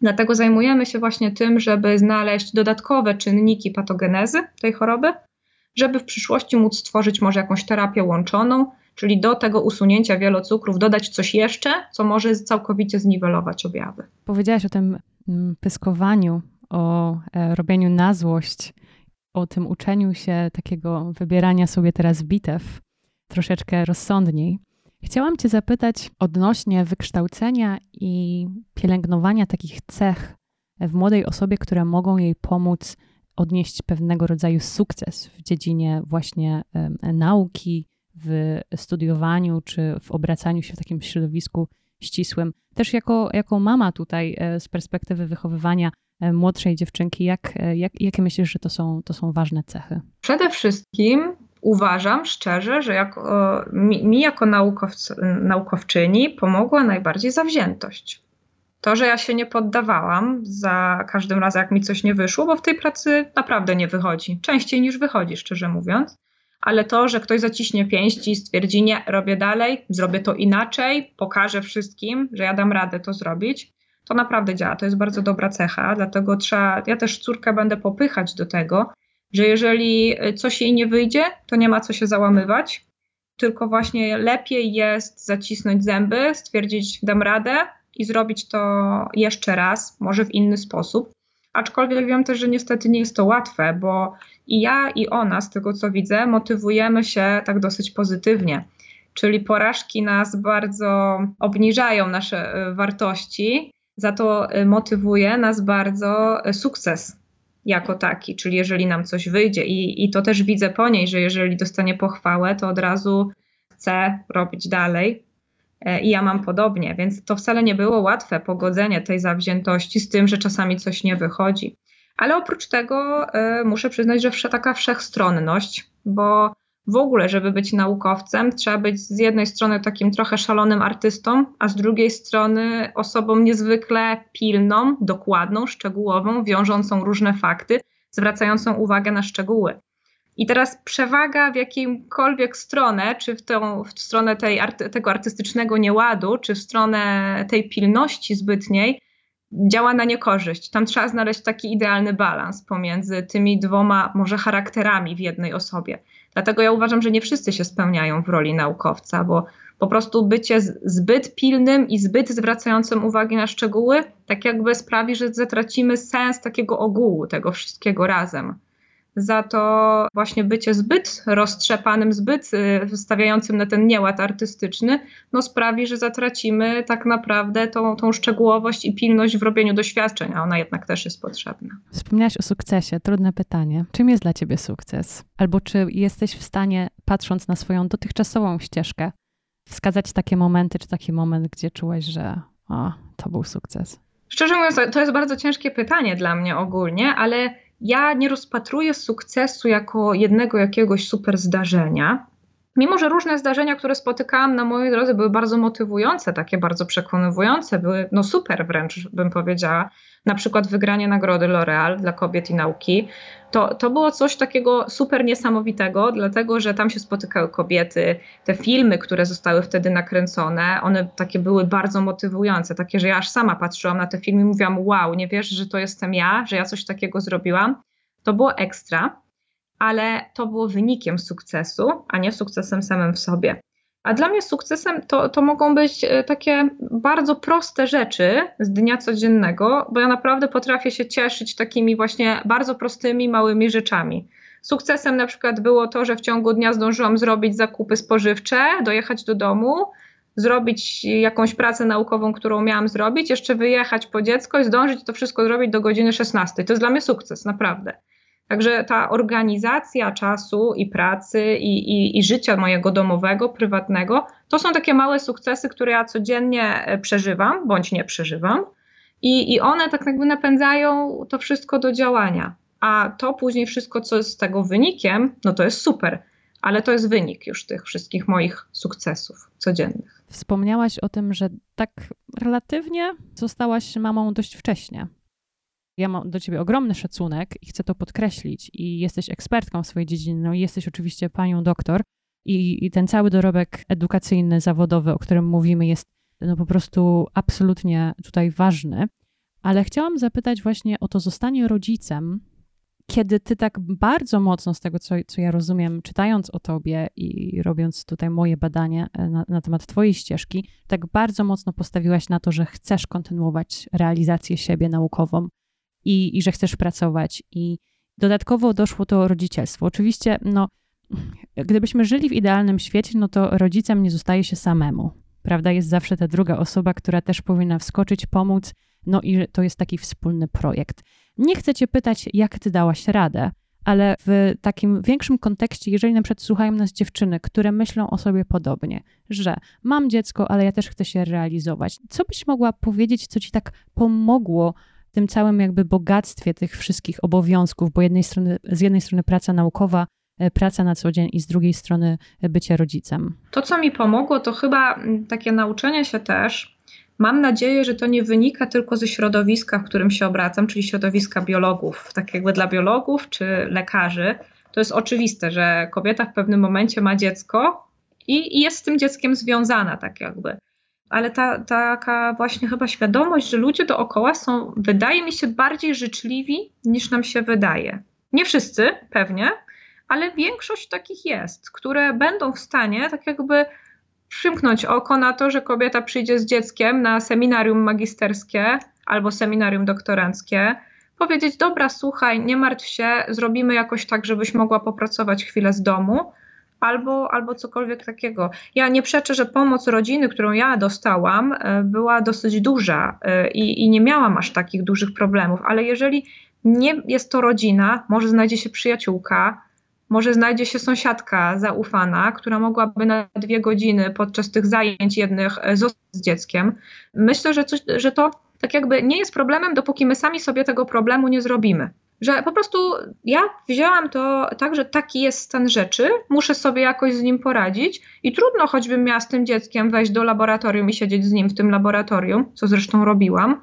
Dlatego zajmujemy się właśnie tym, żeby znaleźć dodatkowe czynniki patogenezy tej choroby, żeby w przyszłości móc stworzyć może jakąś terapię łączoną, czyli do tego usunięcia wielocukrów dodać coś jeszcze, co może całkowicie zniwelować objawy. Powiedziałaś o tym mm, pyskowaniu, o e, robieniu na złość, o tym uczeniu się takiego wybierania sobie teraz bitew troszeczkę rozsądniej. Chciałam Cię zapytać odnośnie wykształcenia i pielęgnowania takich cech w młodej osobie, które mogą jej pomóc odnieść pewnego rodzaju sukces w dziedzinie właśnie nauki, w studiowaniu czy w obracaniu się w takim środowisku ścisłym. Też jako, jako mama tutaj e, z perspektywy wychowywania e, młodszej dziewczynki, jak, e, jak, jakie myślisz, że to są, to są ważne cechy? Przede wszystkim uważam szczerze, że mi, mi jako naukowczyni pomogła najbardziej zawziętość. To, że ja się nie poddawałam za każdym razem, jak mi coś nie wyszło, bo w tej pracy naprawdę nie wychodzi. Częściej niż wychodzi, szczerze mówiąc. Ale to, że ktoś zaciśnie pięści i stwierdzi, nie, robię dalej, zrobię to inaczej, pokażę wszystkim, że ja dam radę to zrobić, to naprawdę działa. To jest bardzo dobra cecha, dlatego trzeba, ja też córkę będę popychać do tego, że jeżeli coś jej nie wyjdzie, to nie ma co się załamywać, tylko właśnie lepiej jest zacisnąć zęby, stwierdzić, dam radę, i zrobić to jeszcze raz, może w inny sposób. Aczkolwiek wiem też, że niestety nie jest to łatwe, bo i ja, i ona, z tego co widzę, motywujemy się tak dosyć pozytywnie. Czyli porażki nas bardzo obniżają nasze e, wartości, za to e, motywuje nas bardzo e, sukces jako taki. Czyli jeżeli nam coś wyjdzie, i, i to też widzę po niej, że jeżeli dostanie pochwałę, to od razu chce robić dalej, E, i ja mam podobnie, więc to wcale nie było łatwe pogodzenie tej zawziętości z tym, że czasami coś nie wychodzi. Ale oprócz tego y, muszę przyznać, że taka wszechstronność, bo w ogóle, żeby być naukowcem, trzeba być z jednej strony takim trochę szalonym artystą, a z drugiej strony osobą niezwykle pilną, dokładną, szczegółową, wiążącą różne fakty, zwracającą uwagę na szczegóły. I teraz przewaga w jakimkolwiek stronę, czy w, tą, w stronę tej, tego artystycznego nieładu, czy w stronę tej pilności zbytniej, działa na niekorzyść. Tam trzeba znaleźć taki idealny balans pomiędzy tymi dwoma, może charakterami w jednej osobie. Dlatego ja uważam, że nie wszyscy się spełniają w roli naukowca, bo po prostu bycie zbyt pilnym i zbyt zwracającym uwagę na szczegóły, tak jakby sprawi, że zatracimy sens takiego ogółu tego wszystkiego razem za to właśnie bycie zbyt roztrzepanym, zbyt y, stawiającym na ten nieład artystyczny, no sprawi, że zatracimy tak naprawdę tą, tą szczegółowość i pilność w robieniu doświadczeń, a ona jednak też jest potrzebna. Wspomniałaś o sukcesie, trudne pytanie. Czym jest dla ciebie sukces? Albo czy jesteś w stanie, patrząc na swoją dotychczasową ścieżkę, wskazać takie momenty, czy taki moment, gdzie czułeś, że o, to był sukces? Szczerze mówiąc, to jest bardzo ciężkie pytanie dla mnie ogólnie, ale ja nie rozpatruję sukcesu jako jednego jakiegoś super zdarzenia. Mimo, że różne zdarzenia, które spotykałam na mojej drodze, były bardzo motywujące, takie bardzo przekonywujące, były no super wręcz, bym powiedziała. Na przykład wygranie nagrody L'Oréal dla kobiet i nauki, to, to było coś takiego super niesamowitego, dlatego że tam się spotykały kobiety. Te filmy, które zostały wtedy nakręcone, one takie były bardzo motywujące, takie, że ja aż sama patrzyłam na te filmy i mówiłam: Wow, nie wiesz, że to jestem ja, że ja coś takiego zrobiłam. To było ekstra, ale to było wynikiem sukcesu, a nie sukcesem samym w sobie. A dla mnie sukcesem to, to mogą być e, takie bardzo proste rzeczy z dnia codziennego, bo ja naprawdę potrafię się cieszyć takimi właśnie bardzo prostymi, małymi rzeczami. Sukcesem na przykład było to, że w ciągu dnia zdążyłam zrobić zakupy spożywcze, dojechać do domu, zrobić jakąś pracę naukową, którą miałam zrobić, jeszcze wyjechać po dziecko i zdążyć to wszystko zrobić do godziny 16. To jest dla mnie sukces, naprawdę. Także ta organizacja czasu i pracy i, i, i, życia mojego domowego, prywatnego, to są takie małe sukcesy, które ja codziennie e, przeżywam bądź nie przeżywam. I, I one tak jakby napędzają to wszystko do działania. A to później wszystko, co jest z tego wynikiem, no to jest super, ale to jest wynik już tych wszystkich moich sukcesów codziennych. Wspomniałaś o tym, że tak relatywnie zostałaś mamą dość wcześnie. Ja mam do ciebie ogromny szacunek i chcę to podkreślić. I jesteś ekspertką w swojej dziedzinie, no i jesteś oczywiście panią doktor. I, I, ten cały dorobek edukacyjny, zawodowy, o którym mówimy, jest no po prostu absolutnie tutaj ważny. Ale chciałam zapytać właśnie o to zostanie rodzicem. kiedy ty tak bardzo mocno, z tego co, co ja rozumiem, czytając o tobie i robiąc tutaj moje badanie e, na, na, temat twojej ścieżki, tak bardzo mocno postawiłaś na to, że chcesz kontynuować realizację siebie naukową i, i że chcesz pracować. I dodatkowo doszło to rodzicielstwo. Oczywiście, no, gdybyśmy żyli w idealnym świecie, no to rodzicem nie zostaje się samemu. Prawda? Jest zawsze ta druga osoba, która też powinna wskoczyć, pomóc, no i to jest taki wspólny projekt. Nie chcę cię pytać, jak ty dałaś radę, ale w takim większym kontekście, jeżeli na przykład słuchają nas dziewczyny, które myślą o sobie podobnie, że mam dziecko, ale ja też chcę się realizować, co byś mogła powiedzieć, co ci tak pomogło tym całym jakby bogactwie tych wszystkich obowiązków, bo jednej strony, z jednej strony praca naukowa, e, praca na co dzień i z drugiej strony bycie rodzicem? To, co mi pomogło, to chyba takie nauczenie się też Mam nadzieję, że to nie wynika tylko ze środowiska, w którym się obracam, czyli środowiska biologów, tak jakby dla biologów czy lekarzy. To jest oczywiste, że kobieta w pewnym momencie ma dziecko i, i jest z tym dzieckiem związana, tak jakby. Ale ta, taka właśnie chyba świadomość, że ludzie dookoła są, wydaje mi się, bardziej życzliwi niż nam się wydaje. Nie wszyscy, pewnie, ale większość takich jest, które będą w stanie tak jakby przymknąć oko na to, że kobieta przyjdzie z dzieckiem na seminarium magisterskie albo seminarium doktoranckie, powiedzieć: Dobra, słuchaj, nie martw się, zrobimy jakoś tak, żebyś mogła popracować chwilę z domu. Albo, albo cokolwiek takiego. Ja nie przeczę, że pomoc rodziny, którą ja dostałam, e, była dosyć duża e, i, i nie miałam aż takich dużych problemów, ale jeżeli nie jest to rodzina, może znajdzie się przyjaciółka, może znajdzie się sąsiadka zaufana, która mogłaby na dwie godziny podczas tych zajęć jednych e, zostać z dzieckiem. Myślę, że, coś, że to tak jakby nie jest problemem, dopóki my sami sobie tego problemu nie zrobimy. Że po prostu ja wzięłam to tak, że taki jest stan rzeczy, muszę sobie jakoś z nim poradzić i trudno choćbym miała z tym dzieckiem wejść do laboratorium i siedzieć z nim w tym laboratorium, co zresztą robiłam,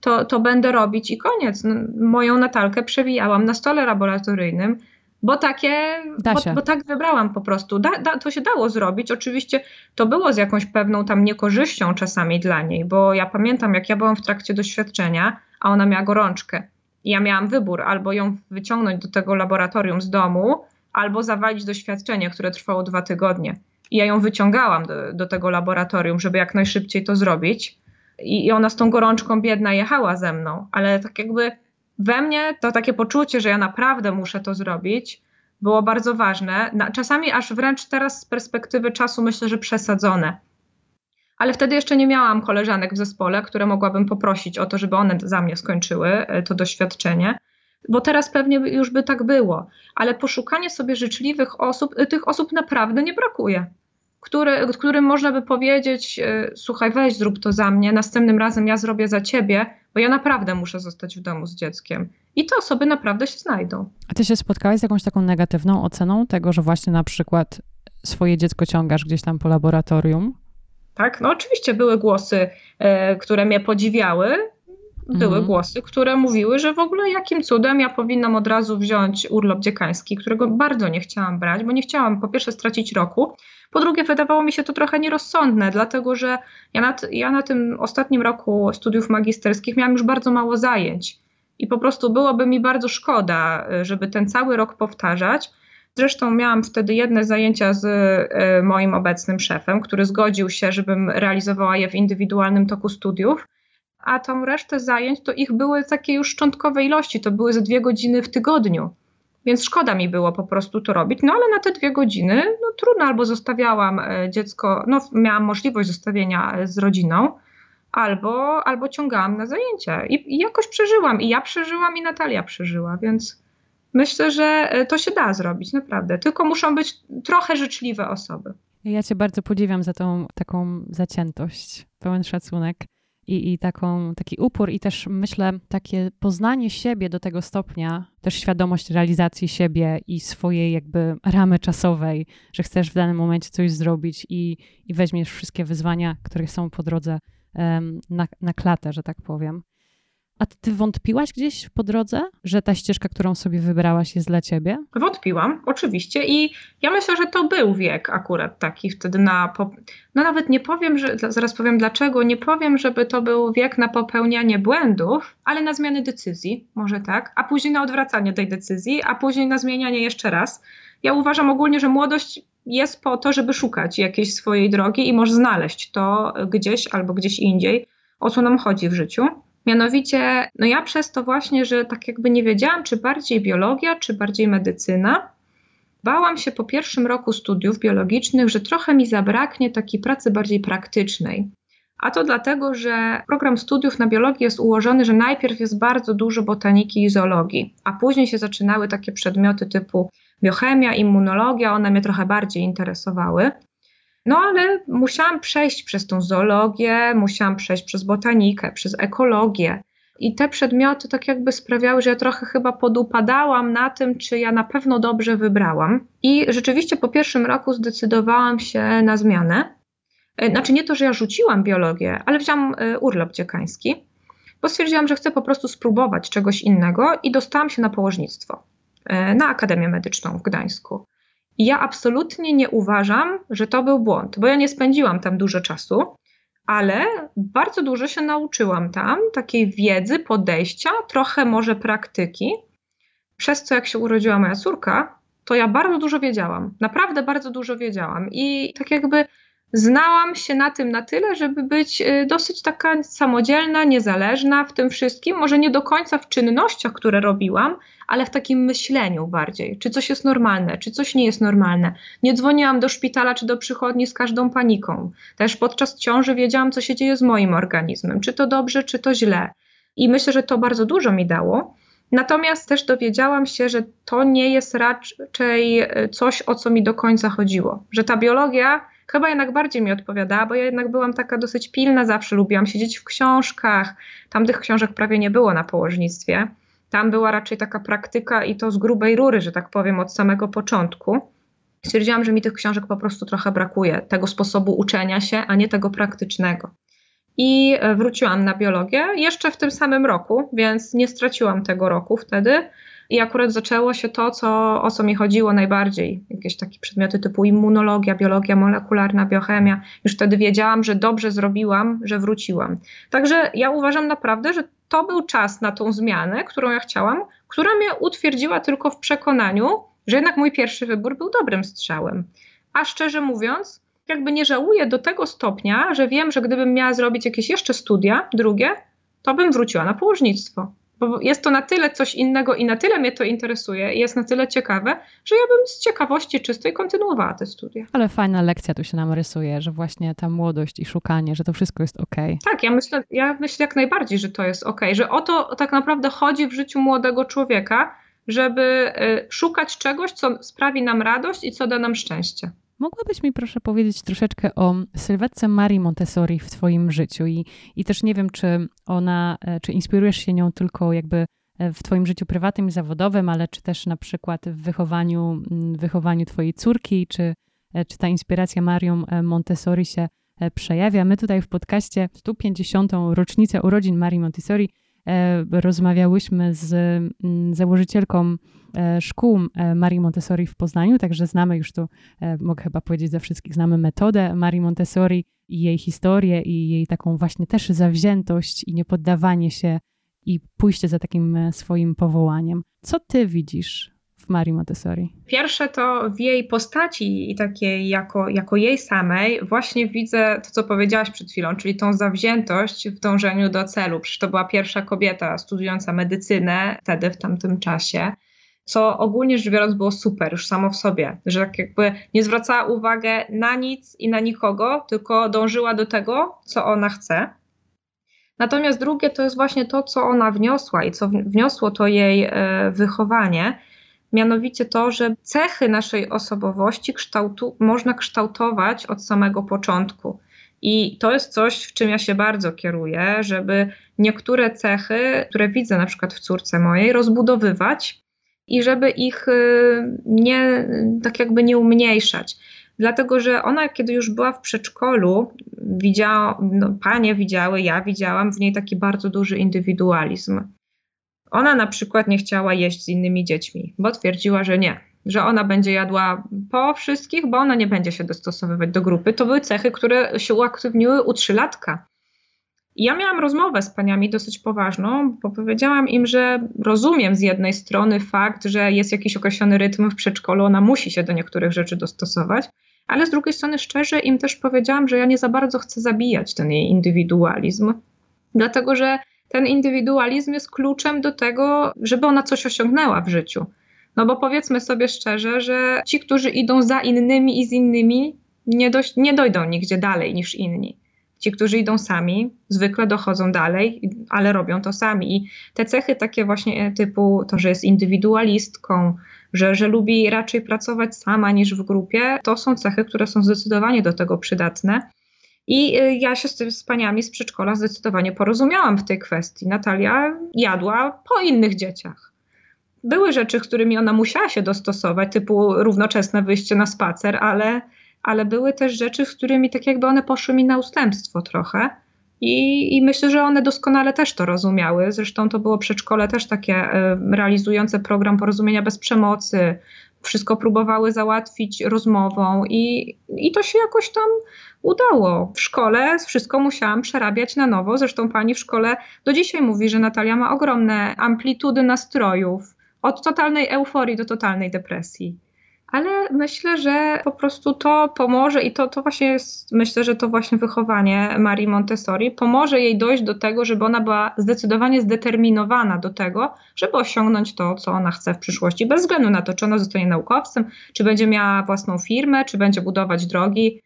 to, to będę robić i koniec. No, moją Natalkę przewijałam na stole laboratoryjnym, bo takie, bo, bo, tak wybrałam po prostu. Da, da, to się dało zrobić. Oczywiście to było z jakąś pewną tam niekorzyścią czasami dla niej, bo ja pamiętam, jak ja byłam w trakcie doświadczenia, a ona miała gorączkę. Ja miałam wybór, albo ją wyciągnąć do tego laboratorium z domu, albo zawalić doświadczenie, które trwało dwa tygodnie. I ja ją wyciągałam do, do tego laboratorium, żeby jak najszybciej to zrobić. I, I ona z tą gorączką biedna jechała ze mną, ale tak jakby we mnie to takie poczucie, że ja naprawdę muszę to zrobić, było bardzo ważne. Czasami aż wręcz teraz z perspektywy czasu myślę, że przesadzone. Ale wtedy jeszcze nie miałam koleżanek w zespole, które mogłabym poprosić o to, żeby one za mnie skończyły e, to doświadczenie, bo teraz pewnie już by tak było. Ale poszukanie sobie życzliwych osób, e, tych osób naprawdę nie brakuje który, którym można by powiedzieć: e, Słuchaj, weź, zrób to za mnie, następnym razem ja zrobię za ciebie, bo ja naprawdę muszę zostać w domu z dzieckiem. I te osoby naprawdę się znajdą. A ty się spotkałaś z jakąś taką negatywną oceną tego, że właśnie na przykład swoje dziecko ciągasz gdzieś tam po laboratorium? Tak, no oczywiście były głosy, e, które mnie podziwiały. Były mhm. głosy, które mówiły, że w ogóle jakim cudem ja powinnam od razu wziąć urlop dziekański, którego bardzo nie chciałam brać, bo nie chciałam po pierwsze stracić roku, po drugie, wydawało mi się to trochę nierozsądne, dlatego że ja na, ja na tym ostatnim roku studiów magisterskich miałam już bardzo mało zajęć. I po prostu byłoby mi bardzo szkoda, żeby ten cały rok powtarzać. Zresztą miałam wtedy jedne zajęcia z y, moim obecnym szefem, który zgodził się, żebym realizowała je w indywidualnym toku studiów, a tą resztę zajęć to ich były takie już szczątkowe ilości, to były ze dwie godziny w tygodniu. Więc szkoda mi było po prostu to robić. No ale na te dwie godziny, no trudno, albo zostawiałam e, dziecko, no miałam możliwość zostawienia e, z rodziną, albo, albo ciągałam na zajęcia. I, I jakoś przeżyłam. I ja przeżyłam, i Natalia przeżyła, więc myślę, że e, to się da zrobić, naprawdę. Tylko muszą być trochę życzliwe osoby. Ja Cię bardzo podziwiam za tą taką zaciętość, pełen szacunek i, i taką, taki upór, i też myślę, takie poznanie siebie do tego stopnia, też świadomość realizacji siebie i swojej jakby ramy czasowej, że chcesz w danym momencie coś zrobić i, i weźmiesz wszystkie wyzwania, które są po drodze na, na klatę, że tak powiem. A ty wątpiłaś gdzieś po drodze, że ta ścieżka, którą sobie wybrałaś, jest dla ciebie? Wątpiłam, oczywiście. I ja myślę, że to był wiek akurat taki wtedy na. No nawet nie powiem, że. Zaraz powiem dlaczego. Nie powiem, żeby to był wiek na popełnianie błędów, ale na zmiany decyzji, może tak, a później na odwracanie tej decyzji, a później na zmienianie jeszcze raz. Ja uważam ogólnie, że młodość jest po to, żeby szukać jakiejś swojej drogi i może znaleźć to gdzieś albo gdzieś indziej, o co nam chodzi w życiu. Mianowicie, no ja przez to właśnie, że tak jakby nie wiedziałam, czy bardziej biologia, czy bardziej medycyna, bałam się po pierwszym roku studiów biologicznych, że trochę mi zabraknie takiej pracy bardziej praktycznej. A to dlatego, że program studiów na biologii jest ułożony, że najpierw jest bardzo dużo botaniki i zoologii, a później się zaczynały takie przedmioty typu biochemia, immunologia, one mnie trochę bardziej interesowały. No ale musiałam przejść przez tą zoologię, musiałam przejść przez botanikę, przez ekologię. I te przedmioty tak jakby sprawiały, że ja trochę chyba podupadałam na tym, czy ja na pewno dobrze wybrałam. I rzeczywiście po pierwszym roku zdecydowałam się na zmianę. E, znaczy nie to, że ja rzuciłam biologię, ale wziąłam e, urlop dziekański, bo stwierdziłam, że chcę po prostu spróbować czegoś innego i dostałam się na położnictwo e, na Akademię Medyczną w Gdańsku. Ja absolutnie nie uważam, że to był błąd, bo ja nie spędziłam tam dużo czasu, ale bardzo dużo się nauczyłam tam, takiej wiedzy, podejścia, trochę może praktyki. Przez co jak się urodziła moja córka, to ja bardzo dużo wiedziałam, naprawdę bardzo dużo wiedziałam i tak jakby znałam się na tym na tyle, żeby być y, dosyć taka samodzielna, niezależna w tym wszystkim. Może nie do końca w czynnościach, które robiłam, ale w takim myśleniu bardziej. Czy coś jest normalne, czy coś nie jest normalne. Nie dzwoniłam do szpitala czy do przychodni z każdą paniką. Też podczas ciąży wiedziałam, co się dzieje z moim organizmem. Czy to dobrze, czy to źle. I myślę, że to bardzo dużo mi dało. Natomiast też dowiedziałam się, że to nie jest raczej y, coś, o co mi do końca chodziło. Że ta biologia chyba jednak bardziej mi odpowiadała, bo ja jednak byłam taka dosyć pilna, zawsze lubiłam siedzieć w książkach. Tam tych książek prawie nie było na położnictwie. Tam była raczej taka praktyka i to z grubej rury, że tak powiem, od samego początku. Stwierdziłam, że mi tych książek po prostu trochę brakuje, tego sposobu uczenia się, a nie tego praktycznego. I e, wróciłam na biologię jeszcze w tym samym roku, więc nie straciłam tego roku wtedy. I akurat zaczęło się to, co, o co mi chodziło najbardziej. Jakieś takie przedmioty typu immunologia, biologia molekularna, biochemia. Już wtedy wiedziałam, że dobrze zrobiłam, że wróciłam. Także ja uważam naprawdę, że to był czas na tą zmianę, którą ja chciałam, która mnie utwierdziła tylko w przekonaniu, że jednak mój pierwszy wybór był dobrym strzałem. A szczerze mówiąc, jakby nie żałuję do tego stopnia, że wiem, że gdybym miała zrobić jakieś jeszcze studia, drugie, to bym wróciła na położnictwo bo jest to na tyle coś innego i na tyle mnie to interesuje i jest na tyle ciekawe, że ja bym z ciekawości czystej kontynuowała te studia. Ale fajna lekcja tu się nam rysuje, że właśnie ta młodość i szukanie, że to wszystko jest ok. Tak, ja myślę, ja myślę jak najbardziej, że to jest ok, że o to tak naprawdę chodzi w życiu młodego człowieka, żeby y, szukać czegoś, co sprawi nam radość i co da nam szczęście. Mogłabyś mi proszę powiedzieć troszeczkę o sylwetce Marii Montessori w Twoim życiu i, i też nie wiem, czy ona, e, czy inspirujesz się nią tylko jakby e, w Twoim życiu prywatnym i zawodowym, ale czy też na przykład w wychowaniu, wychowaniu Twojej córki, czy, e, czy ta inspiracja Marią Montessori się przejawia. My tutaj w podcaście 150. rocznicę urodzin Marii Montessori rozmawiałyśmy z założycielką E, szkół e, Marii Montessori w Poznaniu, także znamy już tu, e, mogę chyba powiedzieć ze wszystkich, znamy metodę Marii Montessori i jej historię i jej taką właśnie też zawziętość i niepoddawanie się i pójście za takim swoim powołaniem. Co ty widzisz Marii Montessori? Pierwsze to w jej postaci i takiej jako, jako jej samej właśnie widzę to, co powiedziałaś przed chwilą, czyli tą zawziętość w dążeniu do celu. Przecież to była pierwsza kobieta studiująca medycynę wtedy, w tamtym czasie co ogólnie rzecz biorąc było super już samo w sobie, że tak jakby nie zwracała uwagi na nic i na nikogo, tylko dążyła do tego, co ona chce. Natomiast drugie to jest właśnie to, co ona wniosła i co wniosło to jej e, wychowanie, mianowicie to, że cechy naszej osobowości kształtu, można kształtować od samego początku. I to jest coś, w czym ja się bardzo kieruję, żeby niektóre cechy, które widzę na przykład w córce mojej, rozbudowywać i żeby ich y, nie, tak jakby nie umniejszać. Dlatego, że ona, kiedy już była w przedszkolu, widział, no, panie widziały, ja widziałam w niej taki bardzo duży indywidualizm. Ona na przykład nie chciała jeść z innymi dziećmi, bo twierdziła, że nie, że ona będzie jadła po wszystkich, bo ona nie będzie się dostosowywać do grupy. To były cechy, które się uaktywniły u trzylatka. Ja miałam rozmowę z paniami dosyć poważną, bo powiedziałam im, że rozumiem z jednej strony fakt, że jest jakiś określony rytm w przedszkolu, ona musi się do niektórych rzeczy dostosować, ale z drugiej strony szczerze im też powiedziałam, że ja nie za bardzo chcę zabijać ten jej indywidualizm, dlatego że ten indywidualizm jest kluczem do tego, żeby ona coś osiągnęła w życiu. No bo powiedzmy sobie szczerze, że ci, którzy idą za innymi i z innymi, nie, nie dojdą nigdzie dalej niż inni. Ci, którzy idą sami, zwykle dochodzą dalej, ale robią to sami. I te cechy takie właśnie typu to, że jest indywidualistką, że, że lubi raczej pracować sama niż w grupie, to są cechy, które są zdecydowanie do tego przydatne. I y, ja się z, z paniami z przedszkola zdecydowanie porozumiałam w tej kwestii. Natalia jadła po innych dzieciach. Były rzeczy, którymi ona musiała się dostosować, typu równoczesne wyjście na spacer, ale, ale były też rzeczy, z którymi tak jakby one poszły mi na ustępstwo trochę. I, I, myślę, że one doskonale też to rozumiały. Zresztą to było przedszkole też takie y, realizujące program porozumienia bez przemocy. Wszystko próbowały załatwić rozmową i, i to się jakoś tam udało. W szkole wszystko musiałam przerabiać na nowo. Zresztą pani w szkole do dzisiaj mówi, że Natalia ma ogromne amplitudy nastrojów. Od totalnej euforii do totalnej depresji ale myślę, że po prostu to pomoże i to, to właśnie jest, myślę, że to właśnie wychowanie Marii Montessori pomoże jej dojść do tego, żeby ona była zdecydowanie zdeterminowana do tego, żeby osiągnąć to, co ona chce w przyszłości, bez względu na to, czy ona zostanie naukowcem, czy będzie miała własną firmę, czy będzie budować drogi.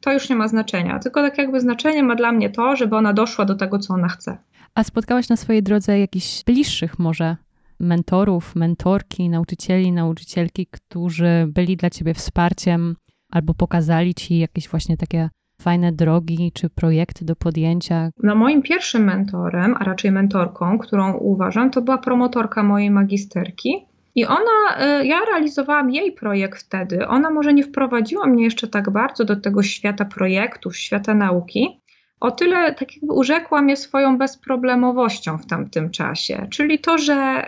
To już nie ma znaczenia, tylko tak jakby znaczenie ma dla mnie to, żeby ona doszła do tego, co ona chce. A spotkałaś na swojej drodze jakichś bliższych może mentorów, mentorki, nauczycieli, nauczycielki, którzy byli dla ciebie wsparciem albo pokazali ci jakieś właśnie takie fajne drogi czy projekty do podjęcia? No moim pierwszym mentorem, a raczej mentorką, którą uważam, to była promotorka mojej magisterki. I ona, y, ja realizowałam jej projekt wtedy. Ona może nie wprowadziła mnie jeszcze tak bardzo do tego świata projektów, świata nauki, o tyle tak jakby urzekła mnie swoją bezproblemowością w tamtym czasie. Czyli to, że,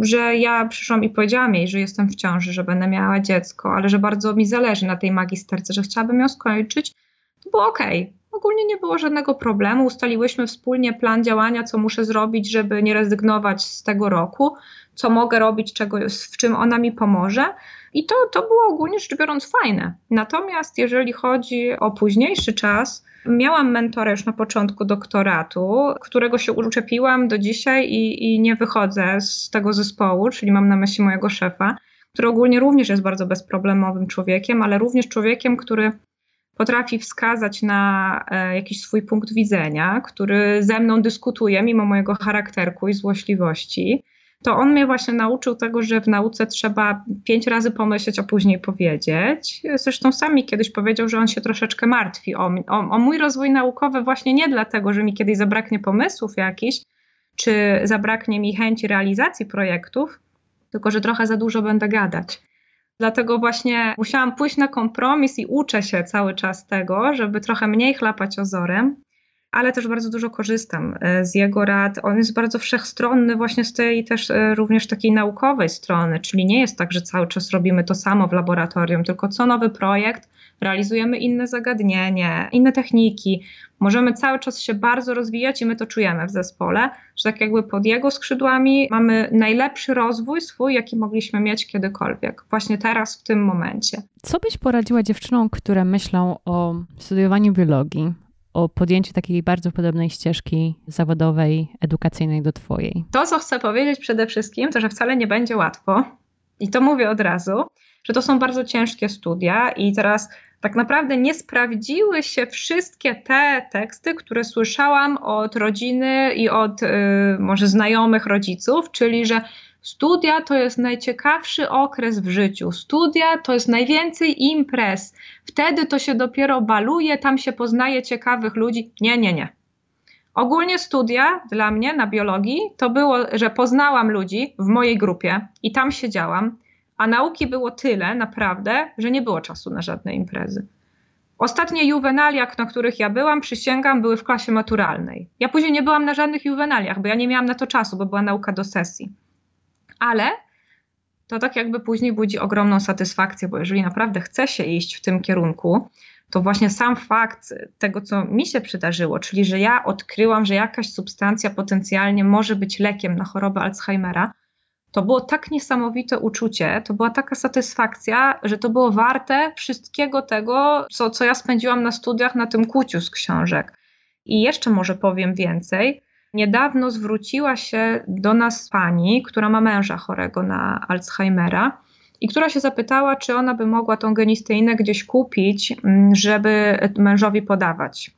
że ja przyszłam i powiedziałam jej, że jestem w ciąży, że będę miała dziecko, ale że bardzo mi zależy na tej magisterce, że chciałabym ją skończyć, to było okej. Okay. Ogólnie nie było żadnego problemu. Ustaliłyśmy wspólnie plan działania, co muszę zrobić, żeby nie rezygnować z tego roku, co mogę robić, czego, w czym ona mi pomoże. I to, to było ogólnie rzecz biorąc fajne. Natomiast jeżeli chodzi o późniejszy czas, Miałam mentora już na początku doktoratu, którego się uczepiłam do dzisiaj i, i nie wychodzę z tego zespołu, czyli mam na myśli mojego szefa, który ogólnie również jest bardzo bezproblemowym człowiekiem, ale również człowiekiem, który potrafi wskazać na e, jakiś swój punkt widzenia, który ze mną dyskutuje mimo mojego charakterku i złośliwości to on mnie właśnie nauczył tego, że w nauce trzeba pięć razy pomyśleć, a później powiedzieć. Zresztą sami kiedyś powiedział, że on się troszeczkę martwi o, o, o mój rozwój naukowy właśnie nie dlatego, że mi kiedyś zabraknie pomysłów jakichś, czy zabraknie mi chęci realizacji projektów, tylko że trochę za dużo będę gadać. Dlatego właśnie musiałam pójść na kompromis i uczę się cały czas tego, żeby trochę mniej chlapać ozorem, ale też bardzo dużo korzystam e, z jego rad. On jest bardzo wszechstronny właśnie z tej też e, również takiej naukowej strony, czyli nie jest tak, że cały czas robimy to samo w laboratorium, tylko co nowy projekt realizujemy inne zagadnienie, inne techniki. Możemy cały czas się bardzo rozwijać i my to czujemy w zespole, że tak jakby pod jego skrzydłami mamy najlepszy rozwój swój, jaki mogliśmy mieć kiedykolwiek, właśnie teraz, w tym momencie. Co byś poradziła dziewczynom, które myślą o studiowaniu biologii, o podjęciu takiej bardzo podobnej ścieżki zawodowej, edukacyjnej do Twojej? To, co chcę powiedzieć przede wszystkim, to że wcale nie będzie łatwo. I to mówię od razu, że to są bardzo ciężkie studia, i teraz tak naprawdę nie sprawdziły się wszystkie te teksty, które słyszałam od rodziny i od y, może znajomych rodziców, czyli że Studia to jest najciekawszy okres w życiu. Studia to jest najwięcej imprez. Wtedy to się dopiero baluje, tam się poznaje ciekawych ludzi. Nie, nie, nie. Ogólnie studia dla mnie na biologii to było, że poznałam ludzi w mojej grupie i tam siedziałam, a nauki było tyle naprawdę, że nie było czasu na żadne imprezy. Ostatnie juwenaliach, na których ja byłam, przysięgam, były w klasie maturalnej. Ja później nie byłam na żadnych juwenaliach, bo ja nie miałam na to czasu, bo była nauka do sesji. Ale to tak jakby później budzi ogromną satysfakcję, bo jeżeli naprawdę chce się iść w tym kierunku, to właśnie sam fakt tego, co mi się przydarzyło, czyli że ja odkryłam, że jakaś substancja potencjalnie może być lekiem na chorobę Alzheimera, to było tak niesamowite uczucie, to była taka satysfakcja, że to było warte wszystkiego tego, co, co ja spędziłam na studiach na tym kuciu z książek. I jeszcze może powiem więcej. Niedawno zwróciła się do nas pani, która ma męża chorego na Alzheimera i która się zapytała, czy ona by mogła tą genisteinę gdzieś kupić, mm, żeby mężowi podawać.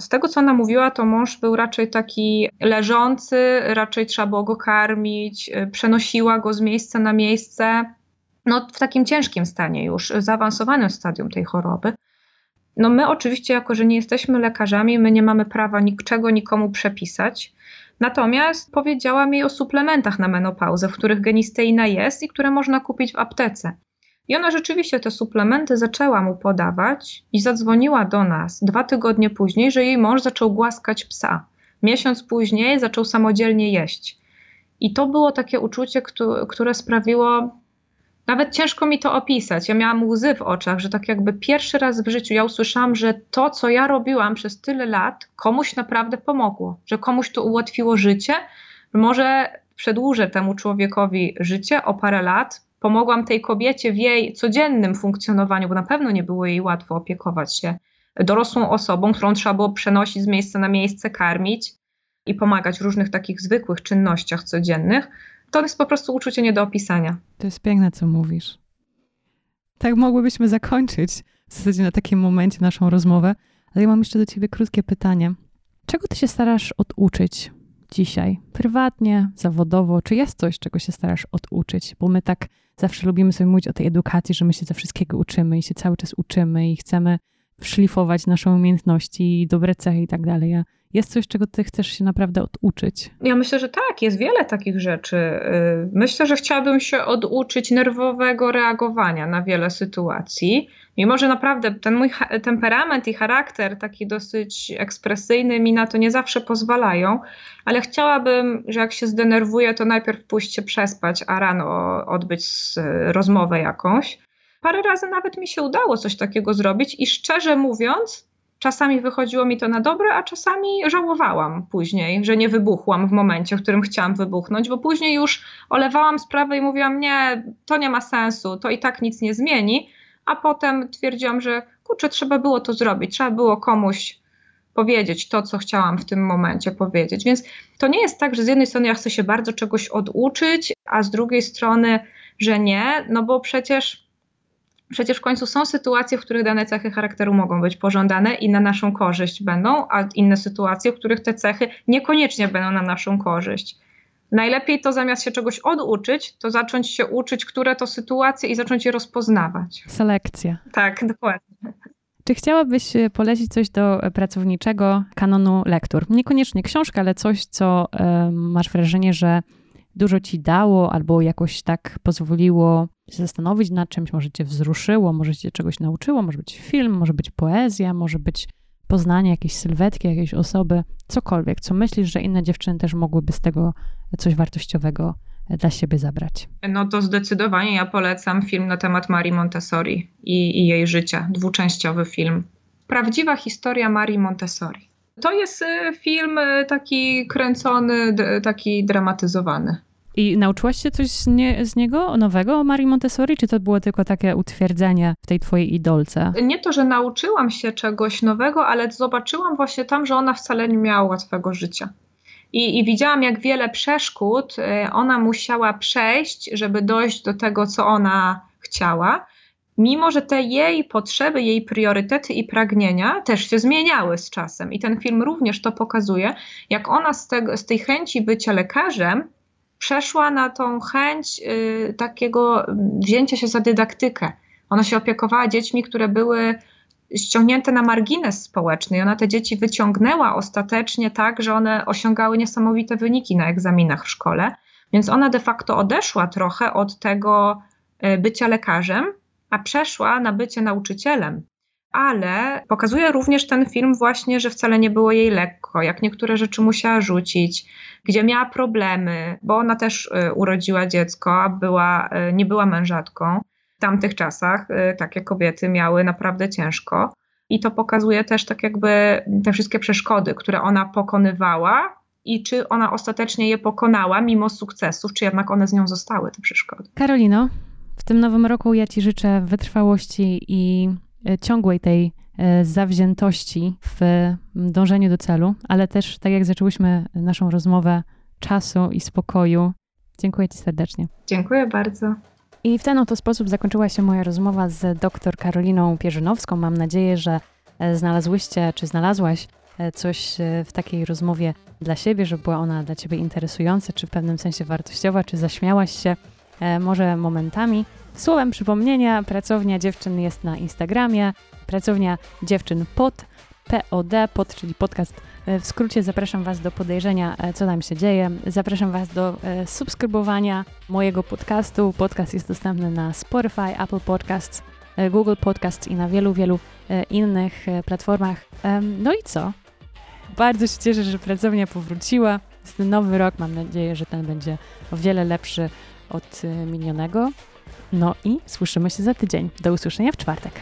Z tego, co ona mówiła, to mąż był raczej taki leżący, raczej trzeba było go karmić, y, przenosiła go z miejsca na miejsce, no w takim ciężkim stanie już, zaawansowanym stadium tej choroby. No my oczywiście, jako że nie jesteśmy lekarzami, my nie mamy prawa niczego nikomu przepisać. Natomiast powiedziałam jej o suplementach na menopauzę, w których genisteina jest i które można kupić w aptece. I ona rzeczywiście te suplementy zaczęła mu podawać i zadzwoniła do nas dwa tygodnie później, że jej mąż zaczął głaskać psa. Miesiąc później zaczął samodzielnie jeść. I to było takie uczucie, które sprawiło, nawet ciężko mi to opisać. Ja miałam łzy w oczach, że tak jakby pierwszy raz w życiu ja usłyszałam, że to, co ja robiłam przez tyle lat, komuś naprawdę pomogło, że komuś to ułatwiło życie. Może przedłużę temu człowiekowi życie o parę lat, pomogłam tej kobiecie w jej codziennym funkcjonowaniu, bo na pewno nie było jej łatwo opiekować się dorosłą osobą, którą trzeba było przenosić z miejsca na miejsce, karmić i pomagać w różnych takich zwykłych czynnościach codziennych, to jest po prostu uczucie nie do opisania. To jest piękne, co mówisz. Tak mogłybyśmy zakończyć w zasadzie na takim momencie naszą rozmowę, ale ja mam jeszcze do ciebie krótkie pytanie. Czego ty się starasz oduczyć dzisiaj, prywatnie, zawodowo? Czy jest coś, czego się starasz oduczyć? Bo my tak zawsze lubimy sobie mówić o tej edukacji, że my się ze wszystkiego uczymy i się cały czas uczymy i chcemy szlifować nasze umiejętności, dobre cechy i tak dalej. Jest coś, czego ty chcesz się naprawdę oduczyć? Ja myślę, że tak, jest wiele takich rzeczy. Y, myślę, że chciałabym się oduczyć nerwowego reagowania na wiele sytuacji. Mimo, że naprawdę ten mój temperament i charakter, taki dosyć ekspresyjny, mi na to nie zawsze pozwalają, ale chciałabym, że jak się zdenerwuję, to najpierw pójść się przespać, a rano odbyć rozmowę jakąś. Parę razy nawet mi się udało coś takiego zrobić i szczerze mówiąc, czasami wychodziło mi to na dobre, a czasami żałowałam później, że nie wybuchłam w momencie, w którym chciałam wybuchnąć, bo później już olewałam sprawę i mówiłam, nie, to nie ma sensu, to i tak nic nie zmieni, a potem twierdziłam, że kurczę, trzeba było to zrobić, trzeba było komuś powiedzieć to, co chciałam w tym momencie powiedzieć. Więc to nie jest tak, że z jednej strony ja chcę się bardzo czegoś oduczyć, a z drugiej strony, że nie, no bo przecież Przecież w końcu są sytuacje, w których dane cechy charakteru mogą być pożądane i na naszą korzyść będą, a inne sytuacje, w których te cechy niekoniecznie będą na naszą korzyść. Najlepiej to zamiast się czegoś oduczyć, to zacząć się uczyć, które to sytuacje i zacząć je rozpoznawać. Selekcja. Tak, dokładnie. Czy chciałabyś e, polecić coś do pracowniczego kanonu lektur? Niekoniecznie książkę, ale coś, co masz wrażenie, że dużo ci dało albo jakoś tak pozwoliło zastanowić nad czymś, może cię wzruszyło, może cię czegoś nauczyło, może być film, może być poezja, może być poznanie jakiejś sylwetki, jakiejś osoby, cokolwiek, co myślisz, że inne dziewczyny też mogłyby z tego coś wartościowego dla siebie zabrać? No to zdecydowanie ja polecam film na temat Marii Montessori i, i jej życia, dwuczęściowy film. Prawdziwa historia Marii Montessori. To jest y, film y, taki kręcony, taki dramatyzowany. I nauczyłaś się coś z, nie, z, niego nowego o Marii Montessori, czy to było tylko takie utwierdzenie w tej twojej idolce? Nie to, że nauczyłam się czegoś nowego, ale zobaczyłam właśnie tam, że ona wcale nie miała łatwego życia. I, I, widziałam, jak wiele przeszkód y, ona musiała przejść, żeby dojść do tego, co ona chciała mimo że te jej potrzeby, jej priorytety i pragnienia też się zmieniały z czasem. I ten film również to pokazuje, jak ona z, tego, z tej chęci bycia lekarzem przeszła na tą chęć y, takiego wzięcia się za dydaktykę. Ona się opiekowała dziećmi, które były ściągnięte na margines społeczny i ona te dzieci wyciągnęła ostatecznie tak, że one osiągały niesamowite wyniki na egzaminach w szkole. Więc ona de facto odeszła trochę od tego y, bycia lekarzem a przeszła na bycie nauczycielem. Ale pokazuje również ten film właśnie, że wcale nie było jej lekko, jak niektóre rzeczy musiała rzucić, gdzie miała problemy, bo ona też y, urodziła dziecko, a była, y, nie była mężatką. W tamtych czasach y, takie kobiety miały naprawdę ciężko. I to pokazuje też tak jakby te wszystkie przeszkody, które ona pokonywała i czy ona ostatecznie je pokonała mimo sukcesów, czy jednak one z nią zostały, te przeszkody. Karolino, w tym nowym roku ja Ci życzę wytrwałości i ciągłej tej e, zawziętości w dążeniu do celu, ale też, tak jak zaczęłyśmy naszą rozmowę, czasu i spokoju. Dziękuję Ci serdecznie. Dziękuję bardzo. I w ten oto sposób zakończyła się moja rozmowa z dr Karoliną Pierzynowską. Mam nadzieję, że e, znalazłyście czy znalazłaś coś w takiej rozmowie dla siebie, że była ona dla Ciebie interesująca, czy w pewnym sensie wartościowa, czy zaśmiałaś się może momentami. Słowem przypomnienia, pracownia dziewczyn jest na Instagramie, pracownia dziewczyn pod, POD, pod, czyli podcast. E, w skrócie zapraszam Was do podejrzenia, e, co tam się dzieje. Zapraszam Was do e, subskrybowania mojego podcastu. Podcast jest dostępny na Spotify, Apple Podcasts, Google Podcasts i na wielu, wielu innych platformach. No i co? Bardzo się cieszę, że pracownia powróciła. Jest nowy rok, mam nadzieję, że ten będzie o wiele lepszy od minionego. No i słyszymy się za tydzień. Do usłyszenia w czwartek.